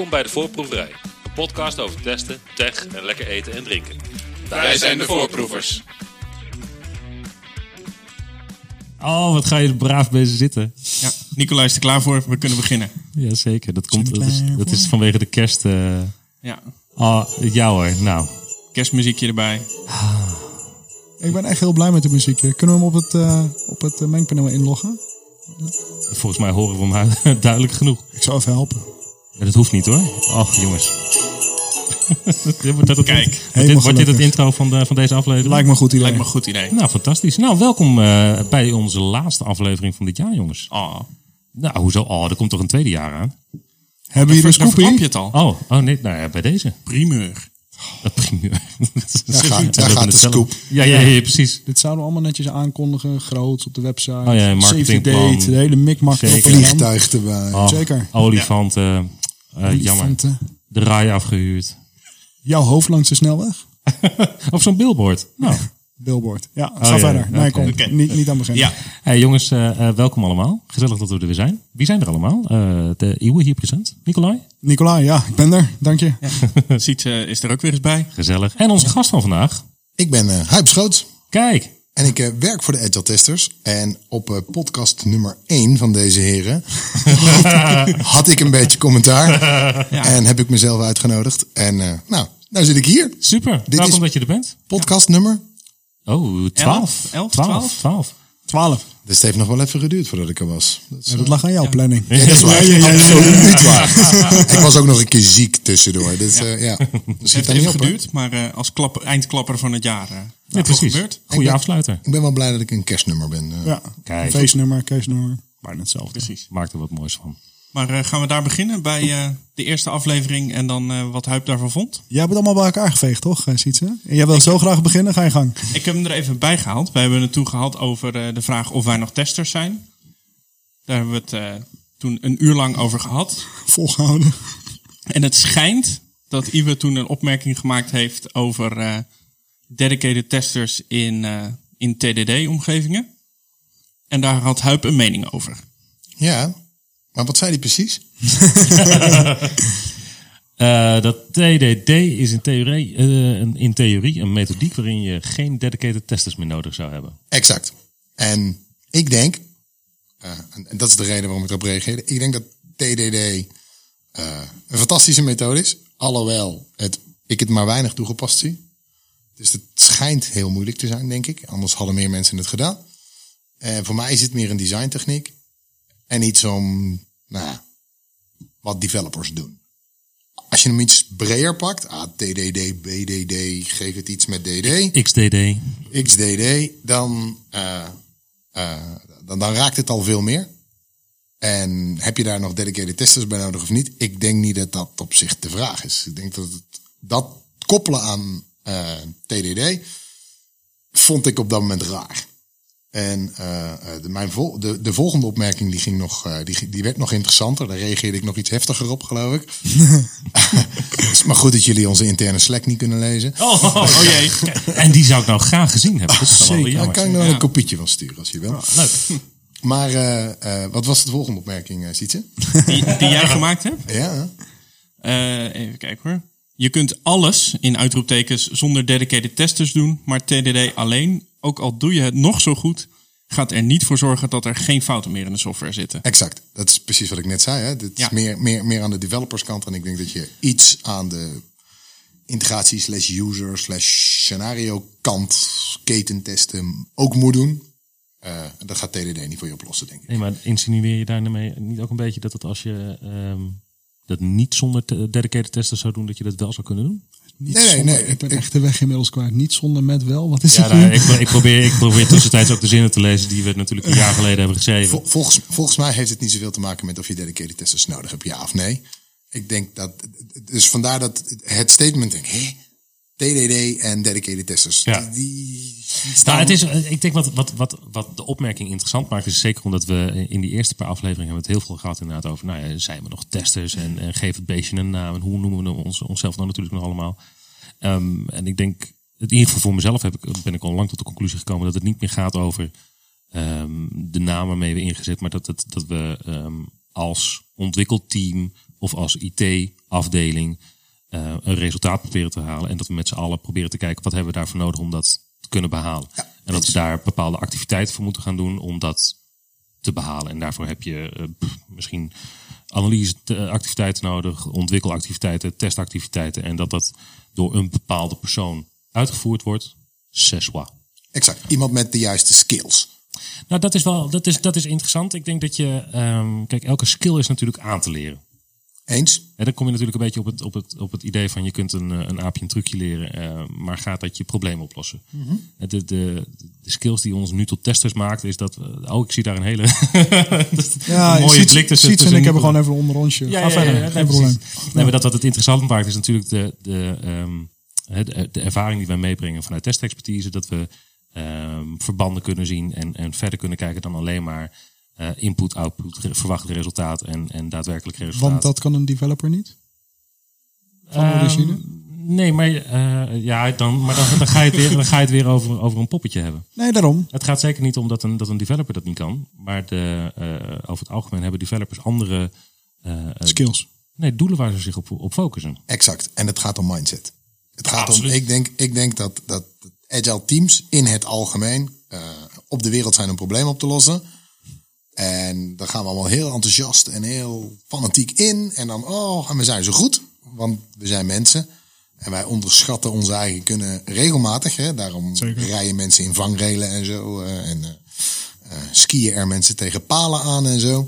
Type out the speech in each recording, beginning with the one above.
Welkom bij de Voorproeverij, een podcast over testen, tech en lekker eten en drinken. Wij zijn de voorproevers. Oh, wat ga je er braaf bezig zitten. Ja, Nicolai is er klaar voor. We kunnen beginnen. Jazeker, dat, komt, dat, is, dat is vanwege de kerst. eh Ja, Oh, ja hoor, nou. kerstmuziekje erbij. Ik ben echt heel blij met de muziekje. Kunnen we hem op het, eh, op het eh, mengpaneel inloggen? Volgens mij horen we hem duidelijk genoeg. Ik zou even helpen. Ja, dat hoeft niet hoor. Och, jongens. Wordt dat het- Kijk, wordt dit, wordt dit het intro van, de, van deze aflevering? Lijkt me een goed idee. Lijkt me een goed idee. Nou, fantastisch. Nou, welkom eh, bij onze laatste aflevering van dit jaar, jongens. Oh, Nou, hoezo? Oh, er komt toch een tweede jaar aan? Hebben jullie een verklap je scoopie? het al. Oh, oh nee, nou ja, bij deze. Primeur. Dat primeur. Daar gaat, daar gaat de scoop. Ja, ja, ja, precies. Dit zouden we allemaal netjes aankondigen. Groot op de website. Oh ja, marketingplan. date. De hele mikmak. Vliegtuig erbij. Oh, Zeker. Olifanten. Eh, jammer. De rij afgehuurd. Jouw hoofd langs de snelweg? Op zo'n billboard. Nou, Billboard. Ja, ga ja, verder. ja, Nee, kom. Niet, niet aan beginnen. Ja, hey, jongens, eh, eh, welkom allemaal. Gezellig dat we er weer zijn. Wie zijn er allemaal? Eh, de Iwe hier present. Nicolai. Nicolai, ja, ik ben er. Dank je. Sietse is er ook weer eens bij. Gezellig. En onze gast van vandaag. Ik ben uh, Schoots Kijk. En ik eh, werk voor de Agile Testers. En op eh, podcast nummer 1 van deze heren had ik een beetje commentaar. En heb ik mezelf uitgenodigd. En eh, nou, nou zit ik hier. Super. Dit welkom is- dat je er bent. Podcast nummer. Oh, 12. elf, 12. twaalf? 12. Twaalf. Dus het heeft nog wel even geduurd voordat ik er was. Dat is, Ja, dat lag aan jouw planning. Ja, dat is waar. Ja, ja, ja, ja, ja. Absoluut waar. ik was ook nog een keer ziek tussendoor. Dus ja, ja. Dat Het heeft even op. geduurd, maar eh, als klapper, eindklapper van het jaar. eh Ja, toch precies. gebeurd. Goeie ben- afsluiter. Ik ben wel blij dat ik een kerstnummer ben. eh. Ja, Kijk. feestnummer, keesnummer. Bijna hetzelfde. Precies. Maak er wat moois van. Maar eh, gaan we daar beginnen bij eh, de eerste aflevering en dan eh, wat Huip daarvan vond? Jij hebt het allemaal bij elkaar geveegd, toch, Sietse? En jij wil zo graag beginnen, ga je gang. Ik heb hem er even bij gehaald. We hebben het toen gehad over eh, de vraag of wij nog testers zijn. Daar hebben we het eh, toen een uur lang over gehad. Volgehouden. En het schijnt dat Iwe toen een opmerking gemaakt heeft over eh, dedicated testers in, eh, in TDD-omgevingen. En daar had Huip een mening over. ja, maar wat zei hij precies? Eh, dat TDD is in theorie, eh, een, in theorie een methodiek waarin je geen dedicated testers meer nodig zou hebben. Exact. En ik denk, eh, en dat is de reden waarom ik erop reageerde. Ik denk dat TDD een fantastische methode is. Alhoewel het, ik het maar weinig toegepast zie. Dus het schijnt heel moeilijk te zijn, denk ik. Anders hadden meer mensen het gedaan. Voor mij is het meer een designtechniek. En iets om, nou ja, wat developers doen. Als je hem iets breder pakt, ah, TDD, BDD, geef het iets met DD. XDD. XDD, dan, eh, eh, dan, dan raakt het al veel meer. En heb je daar nog dedicated testers bij nodig of niet? Ik denk niet dat dat op zich de vraag is. Ik denk dat het, dat koppelen aan eh, TDD vond ik op dat moment raar. En eh, eh, de, mijn vol, de, de volgende opmerking die ging nog, eh, die, die werd nog interessanter. Daar reageerde ik nog iets heftiger op, geloof ik. Het is maar goed dat jullie onze interne Slack niet kunnen lezen. Oh, oh, jee. En die zou ik nou graag gezien hebben. Dat is Zeker. Daar jammer. kan ik nog wel een kopietje van sturen als je wil. Leuk. Maar eh, eh, wat was de volgende opmerking, uh, Sietse? Die, die jij gemaakt hebt? Ja, Eh, even kijken hoor. Je kunt alles in uitroeptekens zonder dedicated testers doen, maar TDD alleen, ook al doe je het nog zo goed, gaat er niet voor zorgen dat er geen fouten meer in de software zitten. exact. Dat is precies wat ik net zei. Hè. Dit Ja. is meer, meer, meer aan de developerskant. En ik denk dat je iets aan de integratie slash user slash scenario kant ketentesten ook moet doen. Eh, dat gaat TDD niet voor je oplossen, denk ik. Nee, maar insinueer je daarmee niet ook een beetje dat het als je ehm, dat niet zonder te- dedicated testers zou doen, dat je dat wel zou kunnen doen? Niet Nee, nee, zonder- nee. Ik ben echt de weg inmiddels kwijt. Niet zonder met wel. Wat is Ja, het nou, nu? ik, ik, probeer, ik probeer tussentijds ook de zinnen te lezen die we natuurlijk een jaar geleden hebben geschreven. Vol- volgens, volgens mij heeft het niet zoveel te maken met of je dedicated testers nodig hebt, ja of nee. Ik denk dat, dus vandaar dat het statement, denk, hé, TDD en dedicated testers, Ja. die, die Nou, het is, eh, ik denk wat, wat, wat, wat de opmerking interessant maakt, is zeker omdat we in die eerste paar afleveringen hebben het heel veel gehad inderdaad over, nou ja, zijn we nog testers en, en geef het beestje een naam en hoe noemen we ons, onszelf nou natuurlijk nog allemaal. Ehm, en ik denk, in ieder geval voor mezelf heb ik, ben ik al lang tot de conclusie gekomen dat het niet meer gaat over ehm, de naam waarmee we ingezet, maar dat, het, dat we ehm, als ontwikkelteam of als IT-afdeling eh, een resultaat proberen te halen. En dat we met z'n allen proberen te kijken wat hebben we daarvoor nodig om dat kunnen behalen. en dat we daar bepaalde activiteiten voor moeten gaan doen om dat te behalen. En daarvoor heb je eh, pff, misschien analyseactiviteiten nodig, ontwikkelactiviteiten, testactiviteiten. En dat dat door een bepaalde persoon uitgevoerd wordt. C'est soi. Exact. Iemand met de juiste skills. Nou, dat is wel dat is, dat is interessant. Ik denk dat je. ehm, kijk, elke skill is natuurlijk aan te leren. Eens? En dan kom je natuurlijk een beetje op het, op het, op het idee van je kunt een, eh, een aapje een trucje leren, eh, maar gaat dat je probleem oplossen? de, de, de skills die ons nu tot testers maakt, is dat. oh, ik zie daar een hele. Ja, een mooie blik tussen. Siets en ik hebben gewoon even een onderrondje. Ja, ja, ja, ja, geen nee, probleem. Nee, maar dat wat het interessant maakt is natuurlijk de, de, ehm, de, de ervaring die wij meebrengen vanuit testexpertise. Dat we ehm, verbanden kunnen zien en, en verder kunnen kijken dan alleen maar eh, input, output, re- verwachte resultaat en, en daadwerkelijk resultaat. Want dat kan een developer niet. Van Ehm, origine. Nee, maar, eh, ja, dan, maar dan, dan, ga je het weer, dan ga je het weer over, over een poppetje hebben. Nee, daarom. Het gaat zeker niet om dat een, dat een developer dat niet kan. Maar de, eh, over het algemeen hebben developers andere eh, eh, Skills. nee, doelen waar ze zich op, op focussen. Exact. En het gaat om mindset. Het gaat Absoluut. om, ik denk, ik denk dat, dat agile teams in het algemeen eh, op de wereld zijn een probleem op te lossen. En dan gaan we allemaal heel enthousiast en heel fanatiek in. En dan, oh, en we zijn zo goed, want we zijn mensen. En wij onderschatten onze eigen kunnen regelmatig. Hè? Daarom Zeker. rijden mensen in vangrelen en zo. eh, en eh, skiën er mensen tegen palen aan en zo.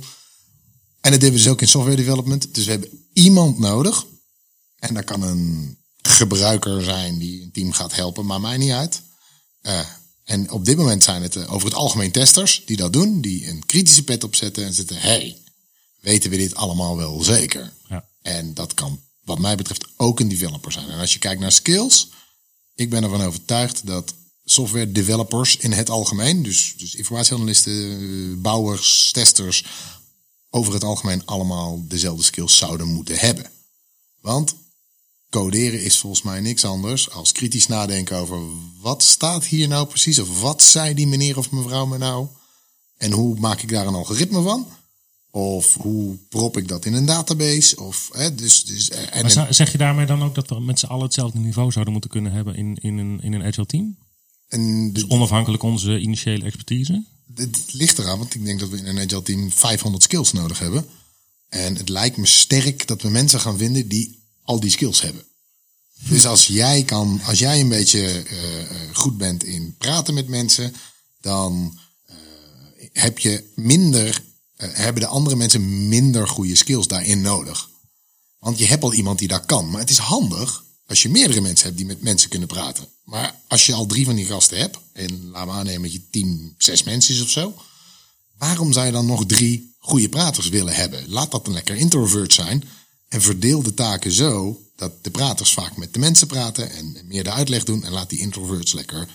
En dat hebben we dus ook in software development. Dus we hebben iemand nodig. En dat kan een gebruiker zijn die een team gaat helpen, maar mij niet uit. Eh, en op dit moment zijn het eh, over het algemeen testers die dat doen. Die een kritische pet opzetten en zitten. hey, weten we dit allemaal wel zeker? Ja. En dat kan wat mij betreft ook een developer zijn. En als je kijkt naar skills, ik ben ervan overtuigd dat software developers in het algemeen, dus, dus informatieanalisten, eh, bouwers, testers, over het algemeen allemaal dezelfde skills zouden moeten hebben. Want coderen is volgens mij niks anders als kritisch nadenken over wat staat hier nou precies of wat zei die meneer of mevrouw me nou en hoe maak ik daar een algoritme van? Of hoe prop ik dat in een database? Of, hè, dus, dus, eh, en Maar zeg je daarmee dan ook dat we met z'n allen hetzelfde niveau zouden moeten kunnen hebben in, in, een, in een agile team? en Dus onafhankelijk onze initiële expertise? Het ligt eraan, want ik denk dat we in een agile team 500 skills nodig hebben. En het lijkt me sterk dat we mensen gaan vinden die al die skills hebben. Dus als jij kan, als jij een beetje eh, eh, goed bent in praten met mensen, dan eh, heb je minder, hebben de andere mensen minder goede skills daarin nodig. Want je hebt al iemand die dat kan. Maar het is handig als je meerdere mensen hebt die met mensen kunnen praten. Maar als je al drie van die gasten hebt, en laat me aannemen dat je team zes mensen is of zo. Waarom zou je dan nog drie goede praters willen hebben? Laat dat een lekker introvert zijn. En verdeel de taken zo dat de praters vaak met de mensen praten en meer de uitleg doen. En laat die introverts lekker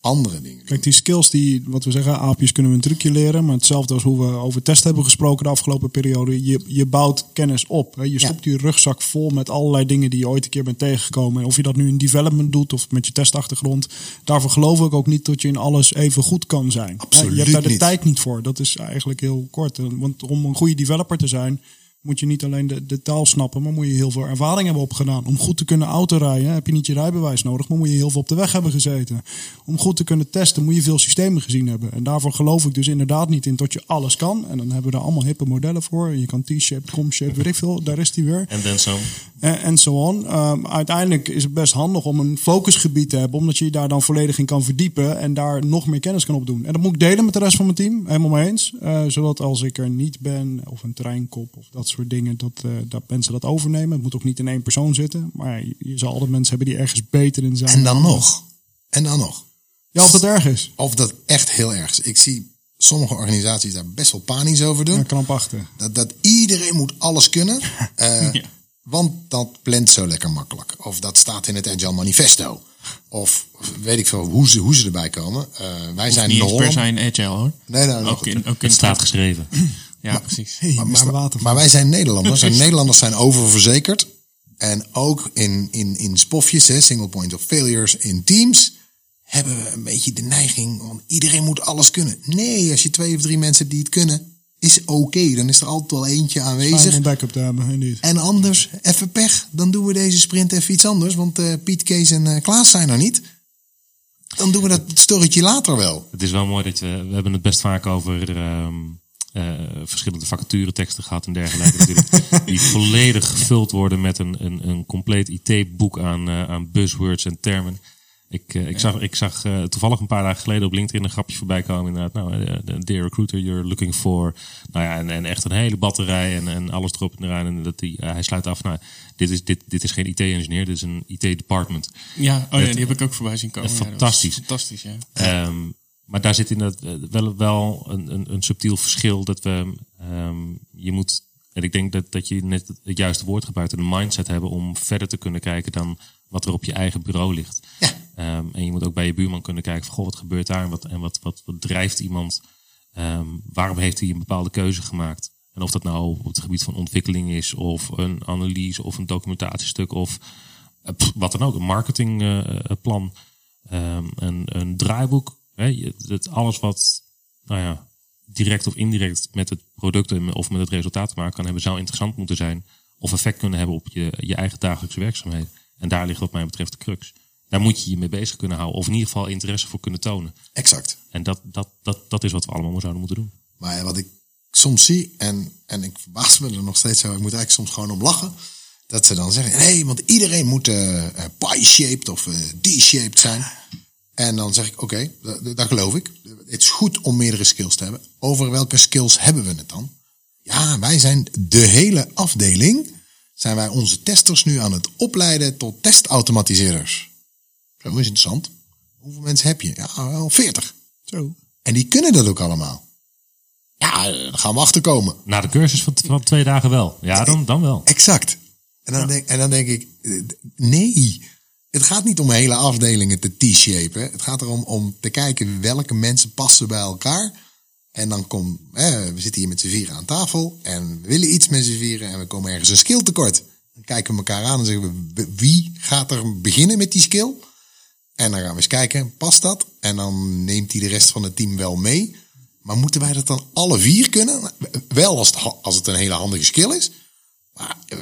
andere dingen doen. Kijk, die skills die, wat we zeggen, aapjes kunnen we een trucje leren. Maar hetzelfde als hoe we over test hebben gesproken de afgelopen periode. Je, je bouwt kennis op. Hè. Je stopt je rugzak vol met allerlei dingen die je ooit een keer bent tegengekomen. En of je dat nu in development doet of met je testachtergrond. Daarvoor geloof ik ook niet dat je in alles even goed kan zijn. Hè, Absoluut Je hebt daar de niet. tijd niet voor. Dat is eigenlijk heel kort. Want om een goede developer te zijn, moet je niet alleen de, de taal snappen, maar moet je heel veel ervaring hebben opgedaan. Om goed te kunnen autorijden heb je niet je rijbewijs nodig, maar moet je heel veel op de weg hebben gezeten. Om goed te kunnen testen moet je veel systemen gezien hebben. En daarvoor geloof ik dus inderdaad niet in dat je alles kan. En dan hebben we daar allemaal hippe modellen voor. Je kan T-shaped, com-shaped, weet ik veel. Daar is die weer. En dan zo. En en zo on. Ehm, uiteindelijk is het best handig om een focusgebied te hebben, omdat je je daar dan volledig in kan verdiepen en daar nog meer kennis kan opdoen. En dat moet ik delen met de rest van mijn team, helemaal mee eens. Eh, zodat als ik er niet ben, of een treinkop of dat soort dingen, dat, eh, dat mensen dat overnemen. Het moet ook niet in één persoon zitten, maar je, je zal altijd mensen hebben die ergens beter in zijn. En dan nog. En dan nog. Ja, of dat erg is. Of dat echt heel erg is. Ik zie sommige organisaties daar best wel panisch over doen. Ja, krampachtig. Dat, dat iedereen moet alles kunnen. eh, Want dat plant zo lekker makkelijk. Of dat staat in het Agile Manifesto. Of weet ik veel hoe ze, hoe ze erbij komen. Eh, wij zijn Niet per zijn agile hoor. Nee, nee, Ook in, ook in Het staat geschreven. Ja, precies. Hey, maar, maar, wij zijn Nederlanders. En Nederlanders zijn oververzekerd. En ook in, in, in spofjes, hè, single point of failures in teams, hebben we een beetje de neiging van iedereen moet alles kunnen. Nee, als je twee of drie mensen hebt die het kunnen, is oké. Dan is er altijd wel eentje aanwezig. om een backup inderdaad. En anders, even pech, dan doen we deze sprint even iets anders. Want eh, Piet, Kees en eh, Klaas zijn er niet. Dan doen we dat storytje later wel. Het is wel mooi dat je, we hebben het best vaak over ehm, eh, verschillende vacatureteksten gehad en dergelijke. natuurlijk, die volledig gevuld worden met een, een, een compleet IT-boek aan, eh, aan buzzwords en termen. Ik, eh, ik zag, ik zag toevallig een paar dagen geleden op LinkedIn een grapje voorbij komen. Inderdaad, nou, de dear recruiter, you're looking for. Nou ja, en, en echt een hele batterij en, en alles erop en eraan. En dat die, hij sluit af, nou, dit is, dit, dit is geen IT-engineer, dit is een IT-department. Ja, oh ja, die heb ik ook voorbij zien komen. Ja, fantastisch. fantastisch, ja. Ehm, maar daar zit inderdaad eh, wel, wel een, een, een subtiel verschil dat we, ehm, je moet, en ik denk dat, dat je net het juiste woord gebruikt, een mindset hebben om verder te kunnen kijken dan wat er op je eigen bureau ligt. Ehm, en je moet ook bij je buurman kunnen kijken van, goh, wat gebeurt daar en wat, en wat, wat, wat drijft iemand? Ehm, waarom heeft hij een bepaalde keuze gemaakt? En of dat nou op het gebied van ontwikkeling is, of een analyse, of een documentatiestuk, of eh, pff, wat dan ook, een marketingplan, een, een draaiboek. Hè, je- het, alles wat nou ja, direct of indirect met het product of met het resultaat te maken kan hebben, zou interessant moeten zijn. Of effect kunnen hebben op je, je eigen dagelijkse werkzaamheden. En daar ligt wat mij betreft de crux. Daar moet je je mee bezig kunnen houden. Of in ieder geval interesse voor kunnen tonen. Exact. En dat, dat, dat, dat is wat we allemaal zouden moeten doen. Maar wat ik soms zie, en, en ik verbaas me er nog steeds zo, ik moet eigenlijk soms gewoon om lachen. Dat ze dan zeggen, nee, want iedereen moet eh eh, pie-shaped of eh, D-shaped zijn. En dan zeg ik, oké, dat, dat geloof ik. Het is goed om meerdere skills te hebben. Over welke skills hebben we het dan? Ja, wij zijn de hele afdeling, zijn wij onze testers nu aan het opleiden tot testautomatiseerders. Zo is interessant. Hoeveel mensen heb je? Ja, wel 40. Zo. En die kunnen dat ook allemaal. Ja, daar gaan we achterkomen. Na de cursus van, van twee dagen wel. Ja, dan, dan wel. Exact. En dan, denk, en dan denk ik, eh, nee. Het gaat niet om hele afdelingen te t-shapen. Het gaat erom om te kijken welke mensen passen bij elkaar. En dan komt, eh, we zitten hier met z'n vieren aan tafel. En we willen iets met z'n vieren. En we komen ergens een skill tekort. Dan kijken we elkaar aan en zeggen we, wie gaat er beginnen met die skill? En dan gaan we eens kijken, past dat? En dan neemt hij de rest van het team wel mee. Maar moeten wij dat dan alle vier kunnen? Wel als het, als het een hele handige skill is. Maar eh,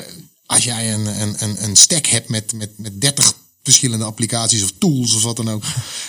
als jij een, een, een, een stack hebt met, met, met 30 verschillende applicaties of tools of wat dan ook,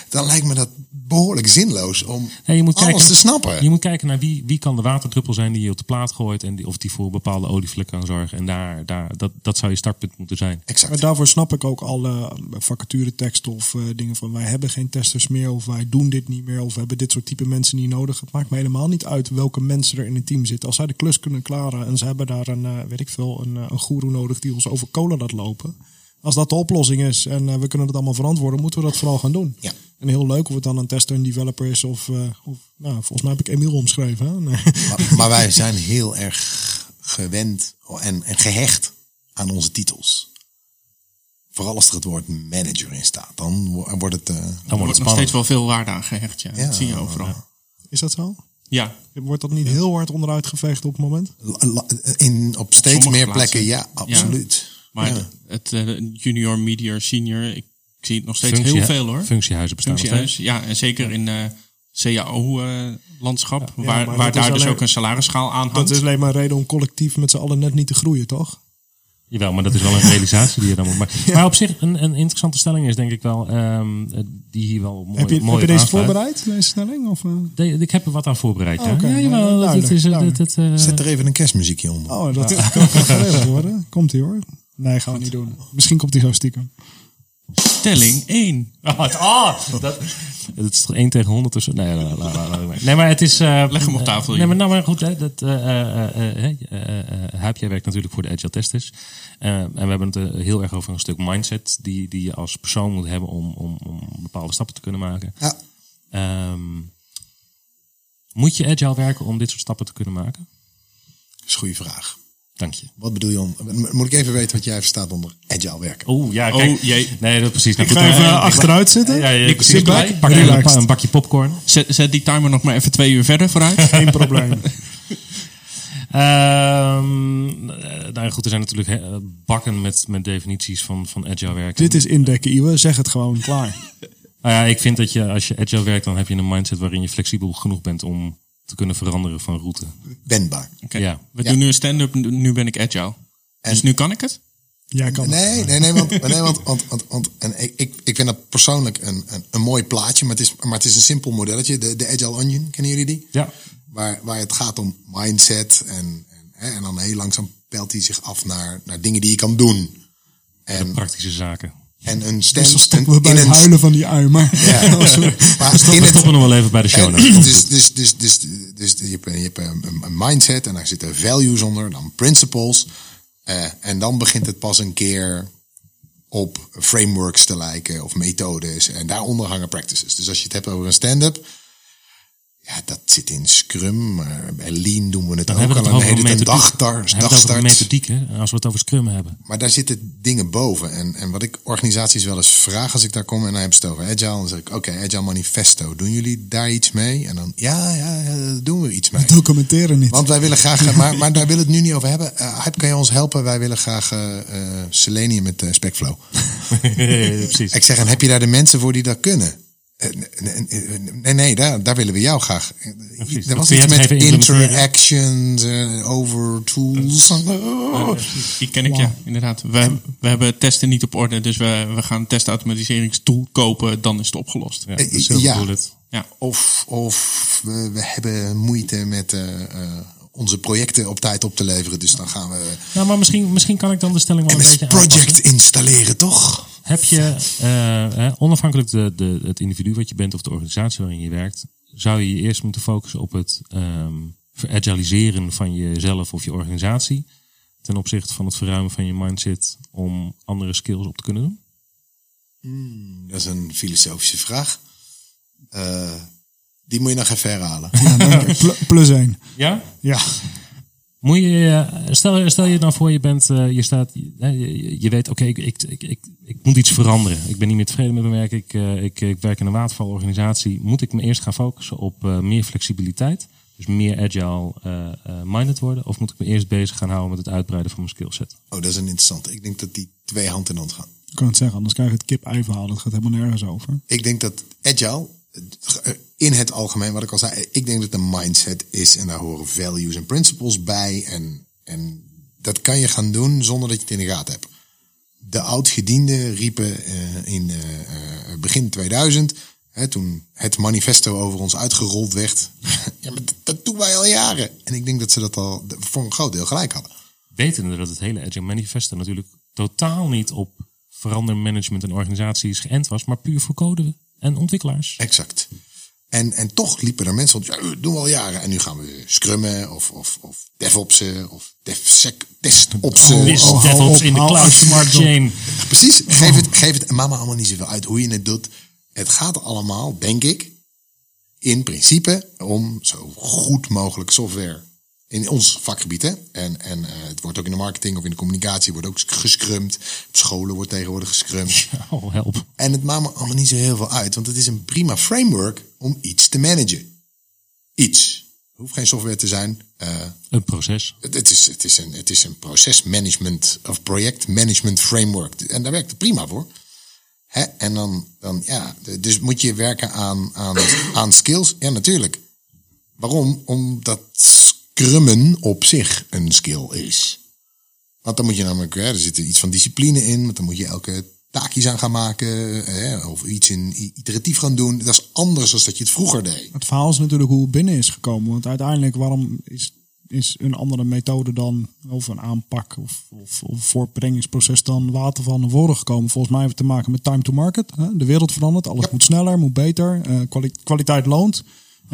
dan lijkt me dat behoorlijk zinloos om Nee, je moet alles kijken, te snappen. Je moet kijken naar wie, wie kan de waterdruppel zijn die je op de plaat gooit. En die, of die voor bepaalde olievlek kan zorgen. En daar, daar, dat, dat zou je startpunt moeten zijn. Exact. Maar daarvoor snap ik ook alle vacatureteksten of eh, dingen van wij hebben geen testers meer of wij doen dit niet meer of we hebben dit soort type mensen niet nodig. Het maakt me helemaal niet uit welke mensen er in een team zitten. Als zij de klus kunnen klaren en ze hebben daar een, eh, weet ik veel, een, eh, een goeroe nodig die ons over cola laat lopen. Als dat de oplossing is en eh, we kunnen het allemaal verantwoorden, moeten we dat vooral gaan doen. Ja. En heel leuk of het dan een tester, een developer is of, eh, of nou, volgens mij heb ik Emiel omschreven. Hè? Nee. Maar, maar wij zijn heel erg gewend en, en gehecht aan onze titels. Vooral als er het woord manager in staat. Dan wo- wordt het... eh, Dan Er wordt het nog spannend. steeds wel veel waarde aan gehecht, ja. Ja, dat zie je overal. Is dat zo? Ja, Wordt dat niet heel hard onderuit geveegd op het moment? la- la- in, op steeds sommige meer plekken, ja, absoluut. Maar Ja. het eh, junior, medior, senior, ik, ik zie het nog steeds Functie- heel veel hoor. Functiehuizen bestaan nog Functiehuis, ja, en zeker in eh CAO-landschap, Ja, waar, waar dat daar dus alleen- ook een salarisschaal aan Dat hangt. is alleen maar een reden om collectief met z'n allen net niet te groeien, toch? Jawel, maar dat is wel een realisatie die je dan moet maken. Maar op zich, een, een interessante stelling is denk ik wel, ehm, die hier wel mooi heb je, mooi heb je deze voorbereid, deze stelling? Of, eh? De- ik heb er wat aan voorbereid, ja. Ja jawel, nou, dat duidelijk, is, eh, dat, dat, eh, Zet er even een kerstmuziekje onder. Oh, dat kan geregeld worden. Komt ie hoor. Nee, gaan we niet doen. Misschien komt hij zo stiekem. Stelling 1. Oh, het, oh, dat, het is toch 1 tegen 100 tussen. Nee, la, la, la, la, la. nee, maar het is. eh, Leg hem op tafel, Nee, maar, nou, maar goed, hè, dat, eh, eh, eh, eh, eh, eh, Huip, jij werkt natuurlijk voor de Agile Testers. Eh, en we hebben het heel erg over een stuk mindset die, die je als persoon moet hebben om, om, om bepaalde stappen te kunnen maken. Ja, Ehm, moet je Agile werken om dit soort stappen te kunnen maken? dat is een goede vraag. Dank je. Wat bedoel je om... Moet ik even weten wat jij verstaat onder agile werken? Oeh, ja, Oh, kijk. jee. Nee, dat precies. Nou, Ik goed, ga eh, even eh, achteruit zitten. Ja, ja, Ik zit Pak, back. pak een, een bakje popcorn. Zet, zet die timer nog maar even twee uur verder vooruit. Geen probleem. Ehm nou ja, goed, er zijn natuurlijk hè, bakken met, met definities van, van agile werken. Dit is indekken, Iwe. Zeg het gewoon. Klaar. Nou ja, ik vind dat je als je agile werkt, dan heb je een mindset waarin je flexibel genoeg bent om te kunnen veranderen van route. Wendbaar. Oké. Ja. We Ja. doen nu een stand-up, nu ben ik agile. Dus nu kan ik het? Jij kan het. Nee, nee, nee, want, nee, want, want, want, want en ik, ik, ik vind dat persoonlijk een, een, een mooi plaatje, maar het, is, maar het is een simpel modelletje. De, de Agile Onion, kennen jullie die? Ja. Waar, waar het gaat om mindset en, en, hè, en dan heel langzaam pelt hij zich af naar, naar dingen die je kan doen. En, Praktische zaken. En een Dus stand dan stoppen we bij in het huilen van die ui. Maar Ja. maar We het, stoppen nog wel even bij de show dus, dus, dus, dus, dus je hebt, je hebt een, een mindset en daar zitten values onder, dan principles. Eh, en dan begint het pas een keer op frameworks te lijken of methodes. En daaronder hangen practices. Dus als je het hebt over een stand-up, ja, dat zit in Scrum. Maar bij Lean doen we het Dan ook hebben we al. het een methodiek. dagstart. Dan hebben we het over dagstart. methodiek, hè? Als we het over Scrum hebben. Maar daar zitten dingen boven. En, en wat ik organisaties wel eens vraag als ik daar kom en dan heb je het over Agile. Dan zeg ik, oké, Agile Manifesto. Doen jullie daar iets mee? En dan, ja, ja, doen we iets mee. documenteren niet. Want wij willen graag, maar, maar daar willen we het nu niet over hebben. Uh, Hype, kan je ons helpen? Wij willen graag eh, eh, Selenium met uh, Specflow. Precies. Ik zeg, en heb je daar de mensen voor die dat kunnen? Eh, Nee, nee, daar, daar willen we jou graag. precies. Er was iets met interactions, eh, over tools. Oh. Die ken ik, ja, inderdaad. We, we hebben testen niet op orde, dus we, we gaan een testautomatiseringstool kopen, dan is het opgelost. Ja, Ja. is. Of, of we, we hebben moeite met eh, eh, onze projecten op tijd op te leveren. Dus dan gaan we Nou, maar misschien, misschien kan ik dan de stelling wel een beetje Project aanpassen. installeren, toch? Heb je, eh, onafhankelijk de, de, het individu wat je bent of de organisatie waarin je werkt, zou je je eerst moeten focussen op het ehm veragiliseren van jezelf of je organisatie ten opzichte van het verruimen van je mindset om andere skills op te kunnen doen? Dat is een filosofische vraag. Eh, die moet je nog even herhalen. Ja, dank je. Pl- plus één. Ja? Ja. Moet je, eh, stel, stel je nou voor, je bent, eh, je staat, je, je weet, oké, ik, ik, ik, ik, ik moet iets veranderen. Ik ben niet meer tevreden met mijn werk. Ik, eh, ik, ik werk in een watervalorganisatie. Moet ik me eerst gaan focussen op eh, meer flexibiliteit? Dus meer agile eh, eh, minded worden? Of moet ik me eerst bezig gaan houden met het uitbreiden van mijn skillset? Oh, dat is een interessante. Ik denk dat die twee hand in hand gaan. Ik kan het zeggen, anders krijg je het kip-ei verhaal. Dat gaat helemaal nergens over. Ik denk dat agile, in het algemeen, wat ik al zei, ik denk dat een mindset is en daar horen values en principles bij. En, en dat kan je gaan doen zonder dat je het in de gaten hebt. De oud-gedienden riepen eh, in eh, eh, begin 2000, hè, toen het manifesto over ons uitgerold werd. ja, maar dat, dat doen wij al jaren. En ik denk dat ze dat al voor een groot deel gelijk hadden. Wetende dat het hele Agile Manifesto natuurlijk totaal niet op verandermanagement en organisaties geënt was, maar puur voor code en ontwikkelaars. Exact. En, en toch liepen er mensen op, ja, doen we al jaren. En nu gaan we scrummen of, of, of DevOpsen of DevSec testopsen. Oh, Is oh, hou DevOps op, in de cloud op. chain. Precies, geef het, geef het mama allemaal niet zoveel uit hoe je het doet. Het gaat allemaal, denk ik, in principe om zo goed mogelijk software in ons vakgebied. Hè? En, en eh, het wordt ook in de marketing of in de communicatie wordt ook gescrumd. Op scholen wordt tegenwoordig gescrumd. Oh, help. En het maakt me allemaal niet zo heel veel uit, want het is een prima framework om iets te managen. Iets. Het hoeft geen software te zijn. eh, Een proces. het, het is, het, is een, het is een procesmanagement of projectmanagement framework. En daar werkt het prima voor. Hè? En dan, dan, ja, dus moet je werken aan, aan, aan skills? Ja, natuurlijk. Waarom? Omdat scrummen op zich een skill is. Want dan moet je namelijk, hè, er zit iets van discipline in, want dan moet je elke taakjes aan gaan maken, hè, of iets in iteratief gaan doen. Dat is anders dan dat je het vroeger deed. Het verhaal is natuurlijk hoe het binnen is gekomen. Want uiteindelijk, waarom is, is een andere methode dan, of een aanpak of, of, of voortbrengingsproces dan waterval naar voren gekomen? Volgens mij heeft het te maken met time to market. Hè? De wereld verandert, alles moet sneller, moet beter, eh, kwali- kwaliteit loont.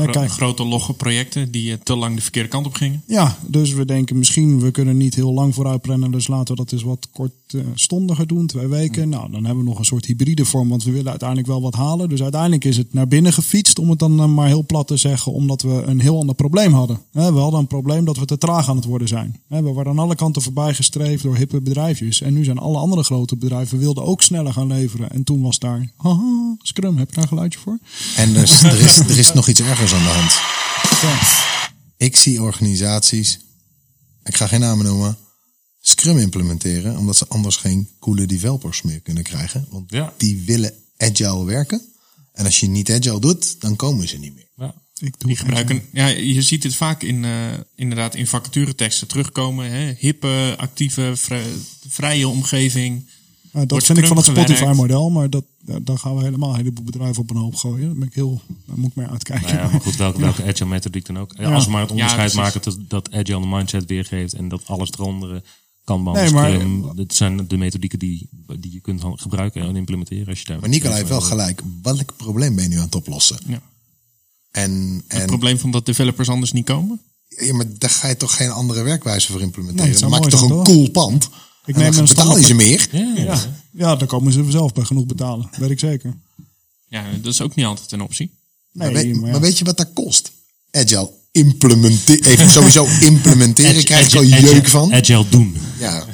Gro- grote logge projecten die eh, te lang de verkeerde kant op gingen. Ja, dus we denken misschien, we kunnen niet heel lang vooruit plannen. Dus laten we dat eens wat kortstondiger doen, twee weken. Nou, dan hebben we nog een soort hybride vorm, want we willen uiteindelijk wel wat halen. Dus uiteindelijk is het naar binnen gefietst, om het dan eh, maar heel plat te zeggen, omdat we een heel ander probleem hadden. Hè, We hadden een probleem dat we te traag aan het worden zijn. Hè, We waren aan alle kanten voorbij gestreefd door hippe bedrijfjes. En nu zijn alle andere grote bedrijven wilden ook sneller gaan leveren. En toen was daar, haha, Scrum, heb je daar een geluidje voor? En dus, er, is, er is nog iets ergers aan de hand. Ik zie organisaties, ik ga geen namen noemen, Scrum implementeren, omdat ze anders geen coole developers meer kunnen krijgen. Want Ja. die willen agile werken. En als je niet agile doet, dan komen ze niet meer. Ja. Ik doe Die gebruiken, ja, je ziet het vaak in, eh, inderdaad in vacatureteksten terugkomen. Hè? Hippe, actieve, vrij- vrije omgeving. Ja, dat vind ik van het. Spotify-model, maar dat, ja, dan gaan we helemaal een heleboel bedrijven op een hoop gooien. Daar, ben ik heel, daar moet ik mee uitkijken. Nou ja, maar goed, welke, welke agile methodiek dan ook. Ja. Als we maar het onderscheid Ja, maken dat, dat agile een mindset weergeeft en dat alles eronder kan Nee, maar- Scrum, dat zijn de methodieken die, die je kunt gebruiken en implementeren als je daar. Maar Nicola heeft wel gelijk. Welk probleem ben je nu aan het oplossen? Ja. En, Het en probleem van dat developers anders niet komen. ja, maar daar ga je toch geen andere werkwijze voor implementeren? Nee, het dan maak je toch een cool pand? Ik neem dan een betaal je ze meer. Ja, ja. Ja, ja, dan komen ze zelf bij genoeg betalen. Weet ik zeker. Ja, dat is ook niet altijd een optie. Nee, maar, weet, maar ja. maar weet je wat dat kost? Agile implementeren. Even sowieso implementeren. krijg ik al Agile- jeuk van. Agile doen. Ja,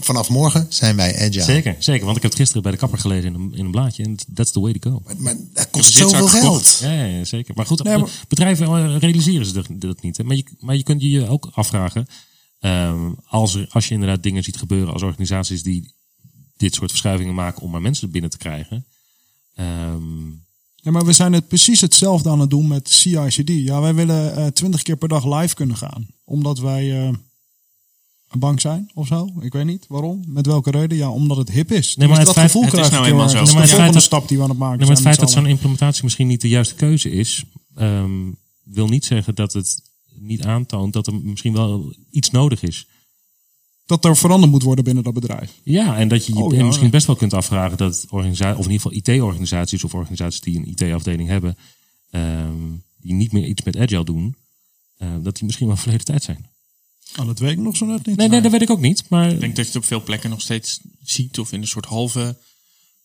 vanaf morgen zijn wij agile. Zeker, zeker. Want ik heb het gisteren bij de kapper gelezen in een, in een blaadje. En that's the way to go. Maar, maar dat kost zoveel geld. Ja, ja, zeker. Maar goed, Nee, maar- bedrijven eh, realiseren ze dat, dat niet. Hè? Maar, je, maar je kunt je ook afvragen, ehm, als, er, als je inderdaad dingen ziet gebeuren als organisaties die dit soort verschuivingen maken om maar mensen binnen te krijgen. ehm, Ja, maar we zijn het precies hetzelfde aan het doen met CICD. Ja, wij willen twintig keer per dag live kunnen gaan. Omdat wij eh, een bank zijn of zo. Ik weet niet waarom. Met welke reden? Ja, omdat het hip is. Nee, maar Dus het dat feit- het is nou eenmaal zo. Nee, de maar het volgende feit dat- stap die we aan het maken Nee, maar het feit dat zo'n implementatie misschien niet de juiste keuze is, ehm, wil niet zeggen dat het niet aantoont dat er misschien wel iets nodig is. Dat er veranderd moet worden binnen dat bedrijf. Ja, en dat je je Oh, ja. misschien best wel kunt afvragen dat organisaties, of in ieder geval IT-organisaties of organisaties die een IT-afdeling hebben, ehm, die niet meer iets met agile doen, eh, dat die misschien wel verleden tijd zijn. Oh, dat weet ik nog zo net niet. Nee, nee, dat weet ik ook niet. Maar Ik denk dat je het op veel plekken nog steeds ziet of in een soort halve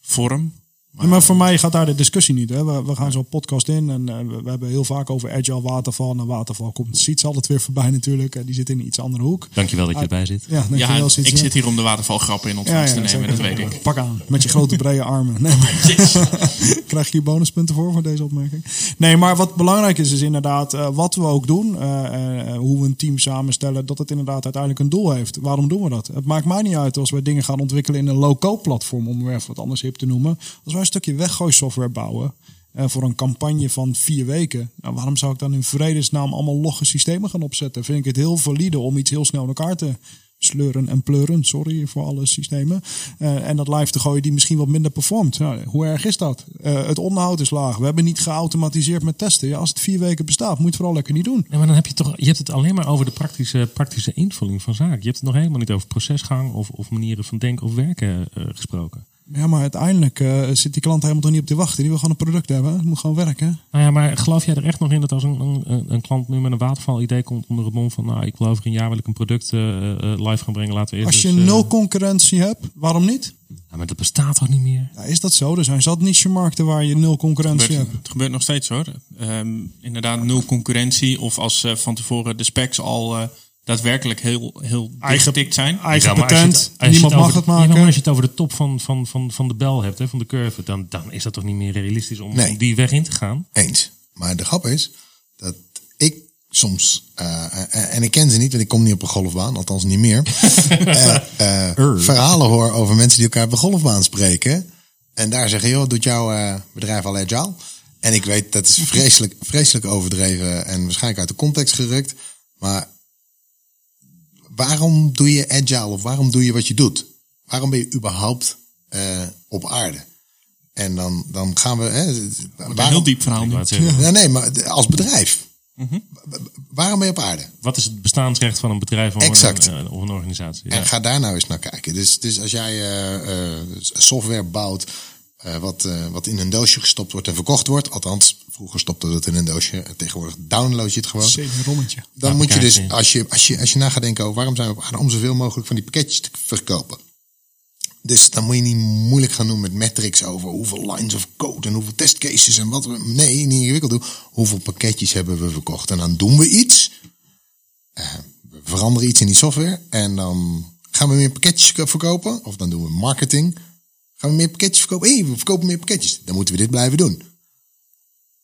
vorm. Ja, maar voor mij gaat daar de discussie niet. Hè. We, we gaan zo'n podcast in en eh, we, we hebben heel vaak over agile waterval. En waterval komt Siets altijd weer voorbij natuurlijk. Die zit in een iets andere hoek. dankjewel dat je erbij zit. Ja, Siets, ik zit hier om de watervalgrappen in ontvangst te nemen, dat weet ik. Pak aan, met je grote brede armen. Nee, maar, krijg je hier bonuspunten voor, voor deze opmerking? Nee, maar wat belangrijk is, is inderdaad eh, wat we ook doen. eh, eh, hoe we een team samenstellen, dat het inderdaad uiteindelijk een doel heeft. Waarom doen we dat? Het maakt mij niet uit als wij dingen gaan ontwikkelen in een low-code platform, om weer even wat anders hip te noemen. Als wij een stukje weggooisoftware bouwen, eh, voor een campagne van vier weken. Nou, waarom zou ik dan in vredesnaam allemaal logge systemen gaan opzetten? Vind ik het heel valide om iets heel snel in elkaar te sleuren en pleuren. Sorry voor alle systemen. Eh, en dat live te gooien die misschien wat minder performt. Nou, hoe erg is dat? Eh, het onderhoud is laag. We hebben niet geautomatiseerd met testen. Ja, als het vier weken bestaat, moet je het vooral lekker niet doen. Nee, maar dan heb je toch, je hebt het alleen maar over de praktische, praktische invulling van zaken. Je hebt het nog helemaal niet over procesgang of, of manieren van denken of werken gesproken. Ja, maar uiteindelijk eh, zit die klant helemaal toch niet op te wachten. Die wil gewoon een product hebben. Het moet gewoon werken. Nou ja, maar geloof jij er echt nog in dat als een, een, een klant nu met een waterval idee komt onder het mom van, nou, ik wil over een jaar wil ik een product eh, eh, live gaan brengen, laten we eerst Als je nul concurrentie hebt, waarom niet? ja, maar dat bestaat toch niet meer? Ja, is dat zo? Er zijn zat niche-markten waar je nul concurrentie gebeurt, hebt. het gebeurt nog steeds hoor. Ehm, inderdaad, nul concurrentie. Of als eh, van tevoren de specs al eh, daadwerkelijk heel, heel dichtgetikt zijn. Eigen Ja, patent. het- Niemand mag over- het Ja, maken. maar als je het over de top van, van, van, van de bel hebt, hè, van de curve, dan, dan is dat toch niet meer realistisch om, Nee. om die weg in te gaan? Eens. Maar de grap is dat ik soms, eh, eh, en ik ken ze niet, want ik kom niet op een golfbaan, althans niet meer, eh, eh, verhalen hoor over mensen die elkaar op een golfbaan spreken. En daar zeggen, joh, doet jouw eh, bedrijf al agile? En ik weet, dat is vreselijk, vreselijk overdreven en waarschijnlijk uit de context gerukt. Maar waarom doe je agile of waarom doe je wat je doet? Waarom ben je überhaupt eh, op aarde? En dan, dan gaan we. Hè, Een heel diep verhaal ja, nee, maar als bedrijf. Waarom ben je op aarde? Wat is het bestaansrecht van een bedrijf of, Exact. Een, eh, of een organisatie? Ja. En ga daar nou eens naar kijken. Dus, dus als jij eh, eh, software bouwt eh, wat, eh, wat in een doosje gestopt wordt en verkocht wordt. Althans, vroeger stopte dat in een doosje. en Tegenwoordig download je het gewoon. CD-rommetje. Dan Ja, moet je dus, als je, als, je, als je na gaat denken over waarom zijn we op aarde, om zoveel mogelijk van die pakketjes te verkopen. Dus dan moet je niet moeilijk gaan doen met metrics over hoeveel lines of code en hoeveel testcases en wat we. Nee, niet ingewikkeld doen. Hoeveel pakketjes hebben we verkocht? En dan doen we iets. Eh, we veranderen iets in die software. En dan gaan we meer pakketjes verkopen. Of dan doen we marketing. Gaan we meer pakketjes verkopen? Hé, we verkopen meer pakketjes. Dan moeten we dit blijven doen.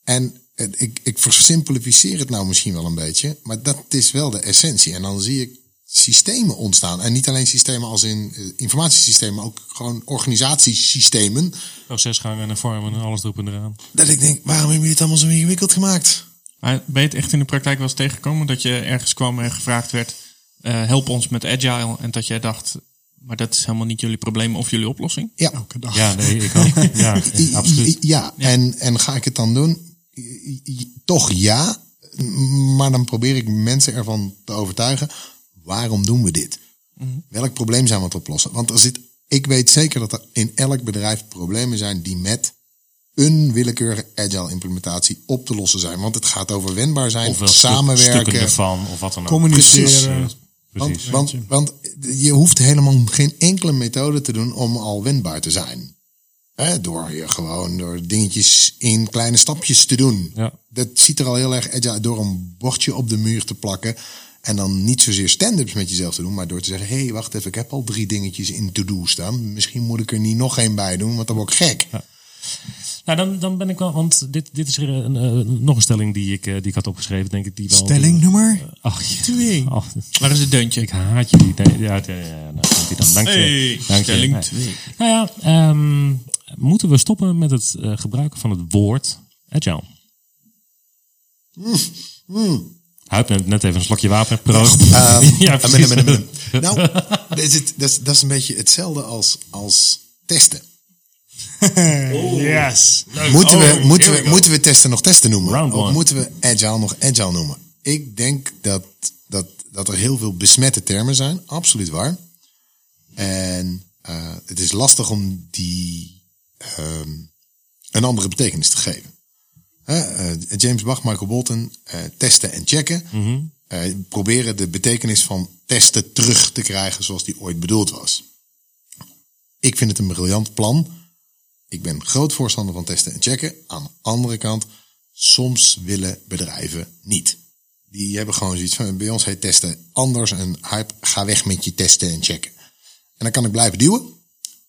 En eh, ik, ik versimplificeer het nou misschien wel een beetje, maar dat is wel de essentie. En dan zie ik systemen ontstaan. En niet alleen systemen als in eh, informatiesystemen, maar ook gewoon organisatiesystemen. Procesgangen en vormen en alles erop en eraan. Dat ik denk, waarom hebben jullie het allemaal zo ingewikkeld gemaakt? Maar ben je het echt in de praktijk wel eens tegengekomen dat je ergens kwam en gevraagd werd: eh, help ons met agile. En dat jij dacht: maar dat is helemaal niet jullie probleem of jullie oplossing? Ja, Elke dag. Ja, nee, ik ook. Ja, absoluut. Ja, En, en ga ik het dan doen? Toch ja, maar dan probeer ik mensen ervan te overtuigen. Waarom doen we dit? Welk probleem zijn we aan het oplossen? Want er zit, ik weet zeker dat er in elk bedrijf problemen zijn die met een willekeurige agile implementatie op te lossen zijn. Want het gaat over wendbaar zijn, Ofwel stuk- samenwerken. stukken ervan, of wat dan ook. Communiceren. Precies. Precies. Want, want, want je hoeft helemaal geen enkele methode te doen om al wendbaar te zijn. Hè, door je gewoon door dingetjes in kleine stapjes te doen. Ja. Dat ziet er al heel erg agile uit door een bordje op de muur te plakken. En dan niet zozeer stand-ups met jezelf te doen, maar door te zeggen: hé, hey, wacht even, ik heb al drie dingetjes in to-do staan. Misschien moet ik er niet nog één bij doen, want dan word ik gek. Nou, dan, dan ben ik wel, want dit, dit is weer een, eh, nog een stelling die ik, eh, die ik had opgeschreven, denk ik. Die wel, Stelling nummer Ach, je- twee. oh, Waar is het deuntje? ik haat jullie. Nee, ja, ja, ja, nou, komt dan. Dank je. Hey, Dank je. stelling Nee. twee. Nou ja, ehm, moeten we stoppen met het eh, gebruiken van het woord agile? Huip neemt net even een slokje water. Proost. Ehm, ja, precies. minder. Nou, dat is, het, dat, is, dat is een beetje hetzelfde als, als testen. Yes. Moeten, Oh, we, here moeten, we moeten we testen nog testen noemen? Round of one. moeten we agile nog agile noemen? Ik denk dat, dat, dat er heel veel besmette termen zijn. Absoluut waar. En eh, het is lastig om die ehm, een andere betekenis te geven. Hè, eh, James Bach, Michael Bolton, eh, testen en checken. eh, proberen de betekenis van testen terug te krijgen zoals die ooit bedoeld was. Ik vind het een briljant plan. Ik ben groot voorstander van testen en checken. Aan de andere kant, soms willen bedrijven niet. Die hebben gewoon zoiets van, bij ons heet testen anders. En hype, ga weg met je testen en checken. En dan kan ik blijven duwen.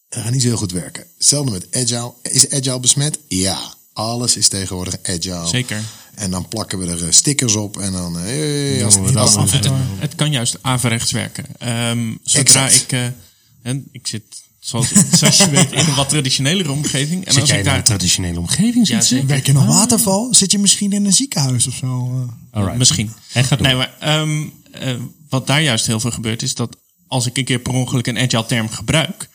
Dat gaat niet zo heel goed werken. Hetzelfde met agile. Is agile besmet? Ja. Alles is tegenwoordig agile. Zeker. En dan plakken we er eh, stickers op. En dan, eh, hey, als. Het, het kan juist averechts werken. Ehm, zodra Exact. ik, eh, en ik zit, zoals, zoals je weet, in een wat traditionelere omgeving. En Zit als jij ik in een daar, traditionele omgeving? Ja, zit. Werk je nog waterval? Zit je misschien in een ziekenhuis of zo? eh? Alright. Misschien. En ga door. Nee, maar ehm, eh, wat daar juist heel veel gebeurt, is dat als ik een keer per ongeluk een agile term gebruik,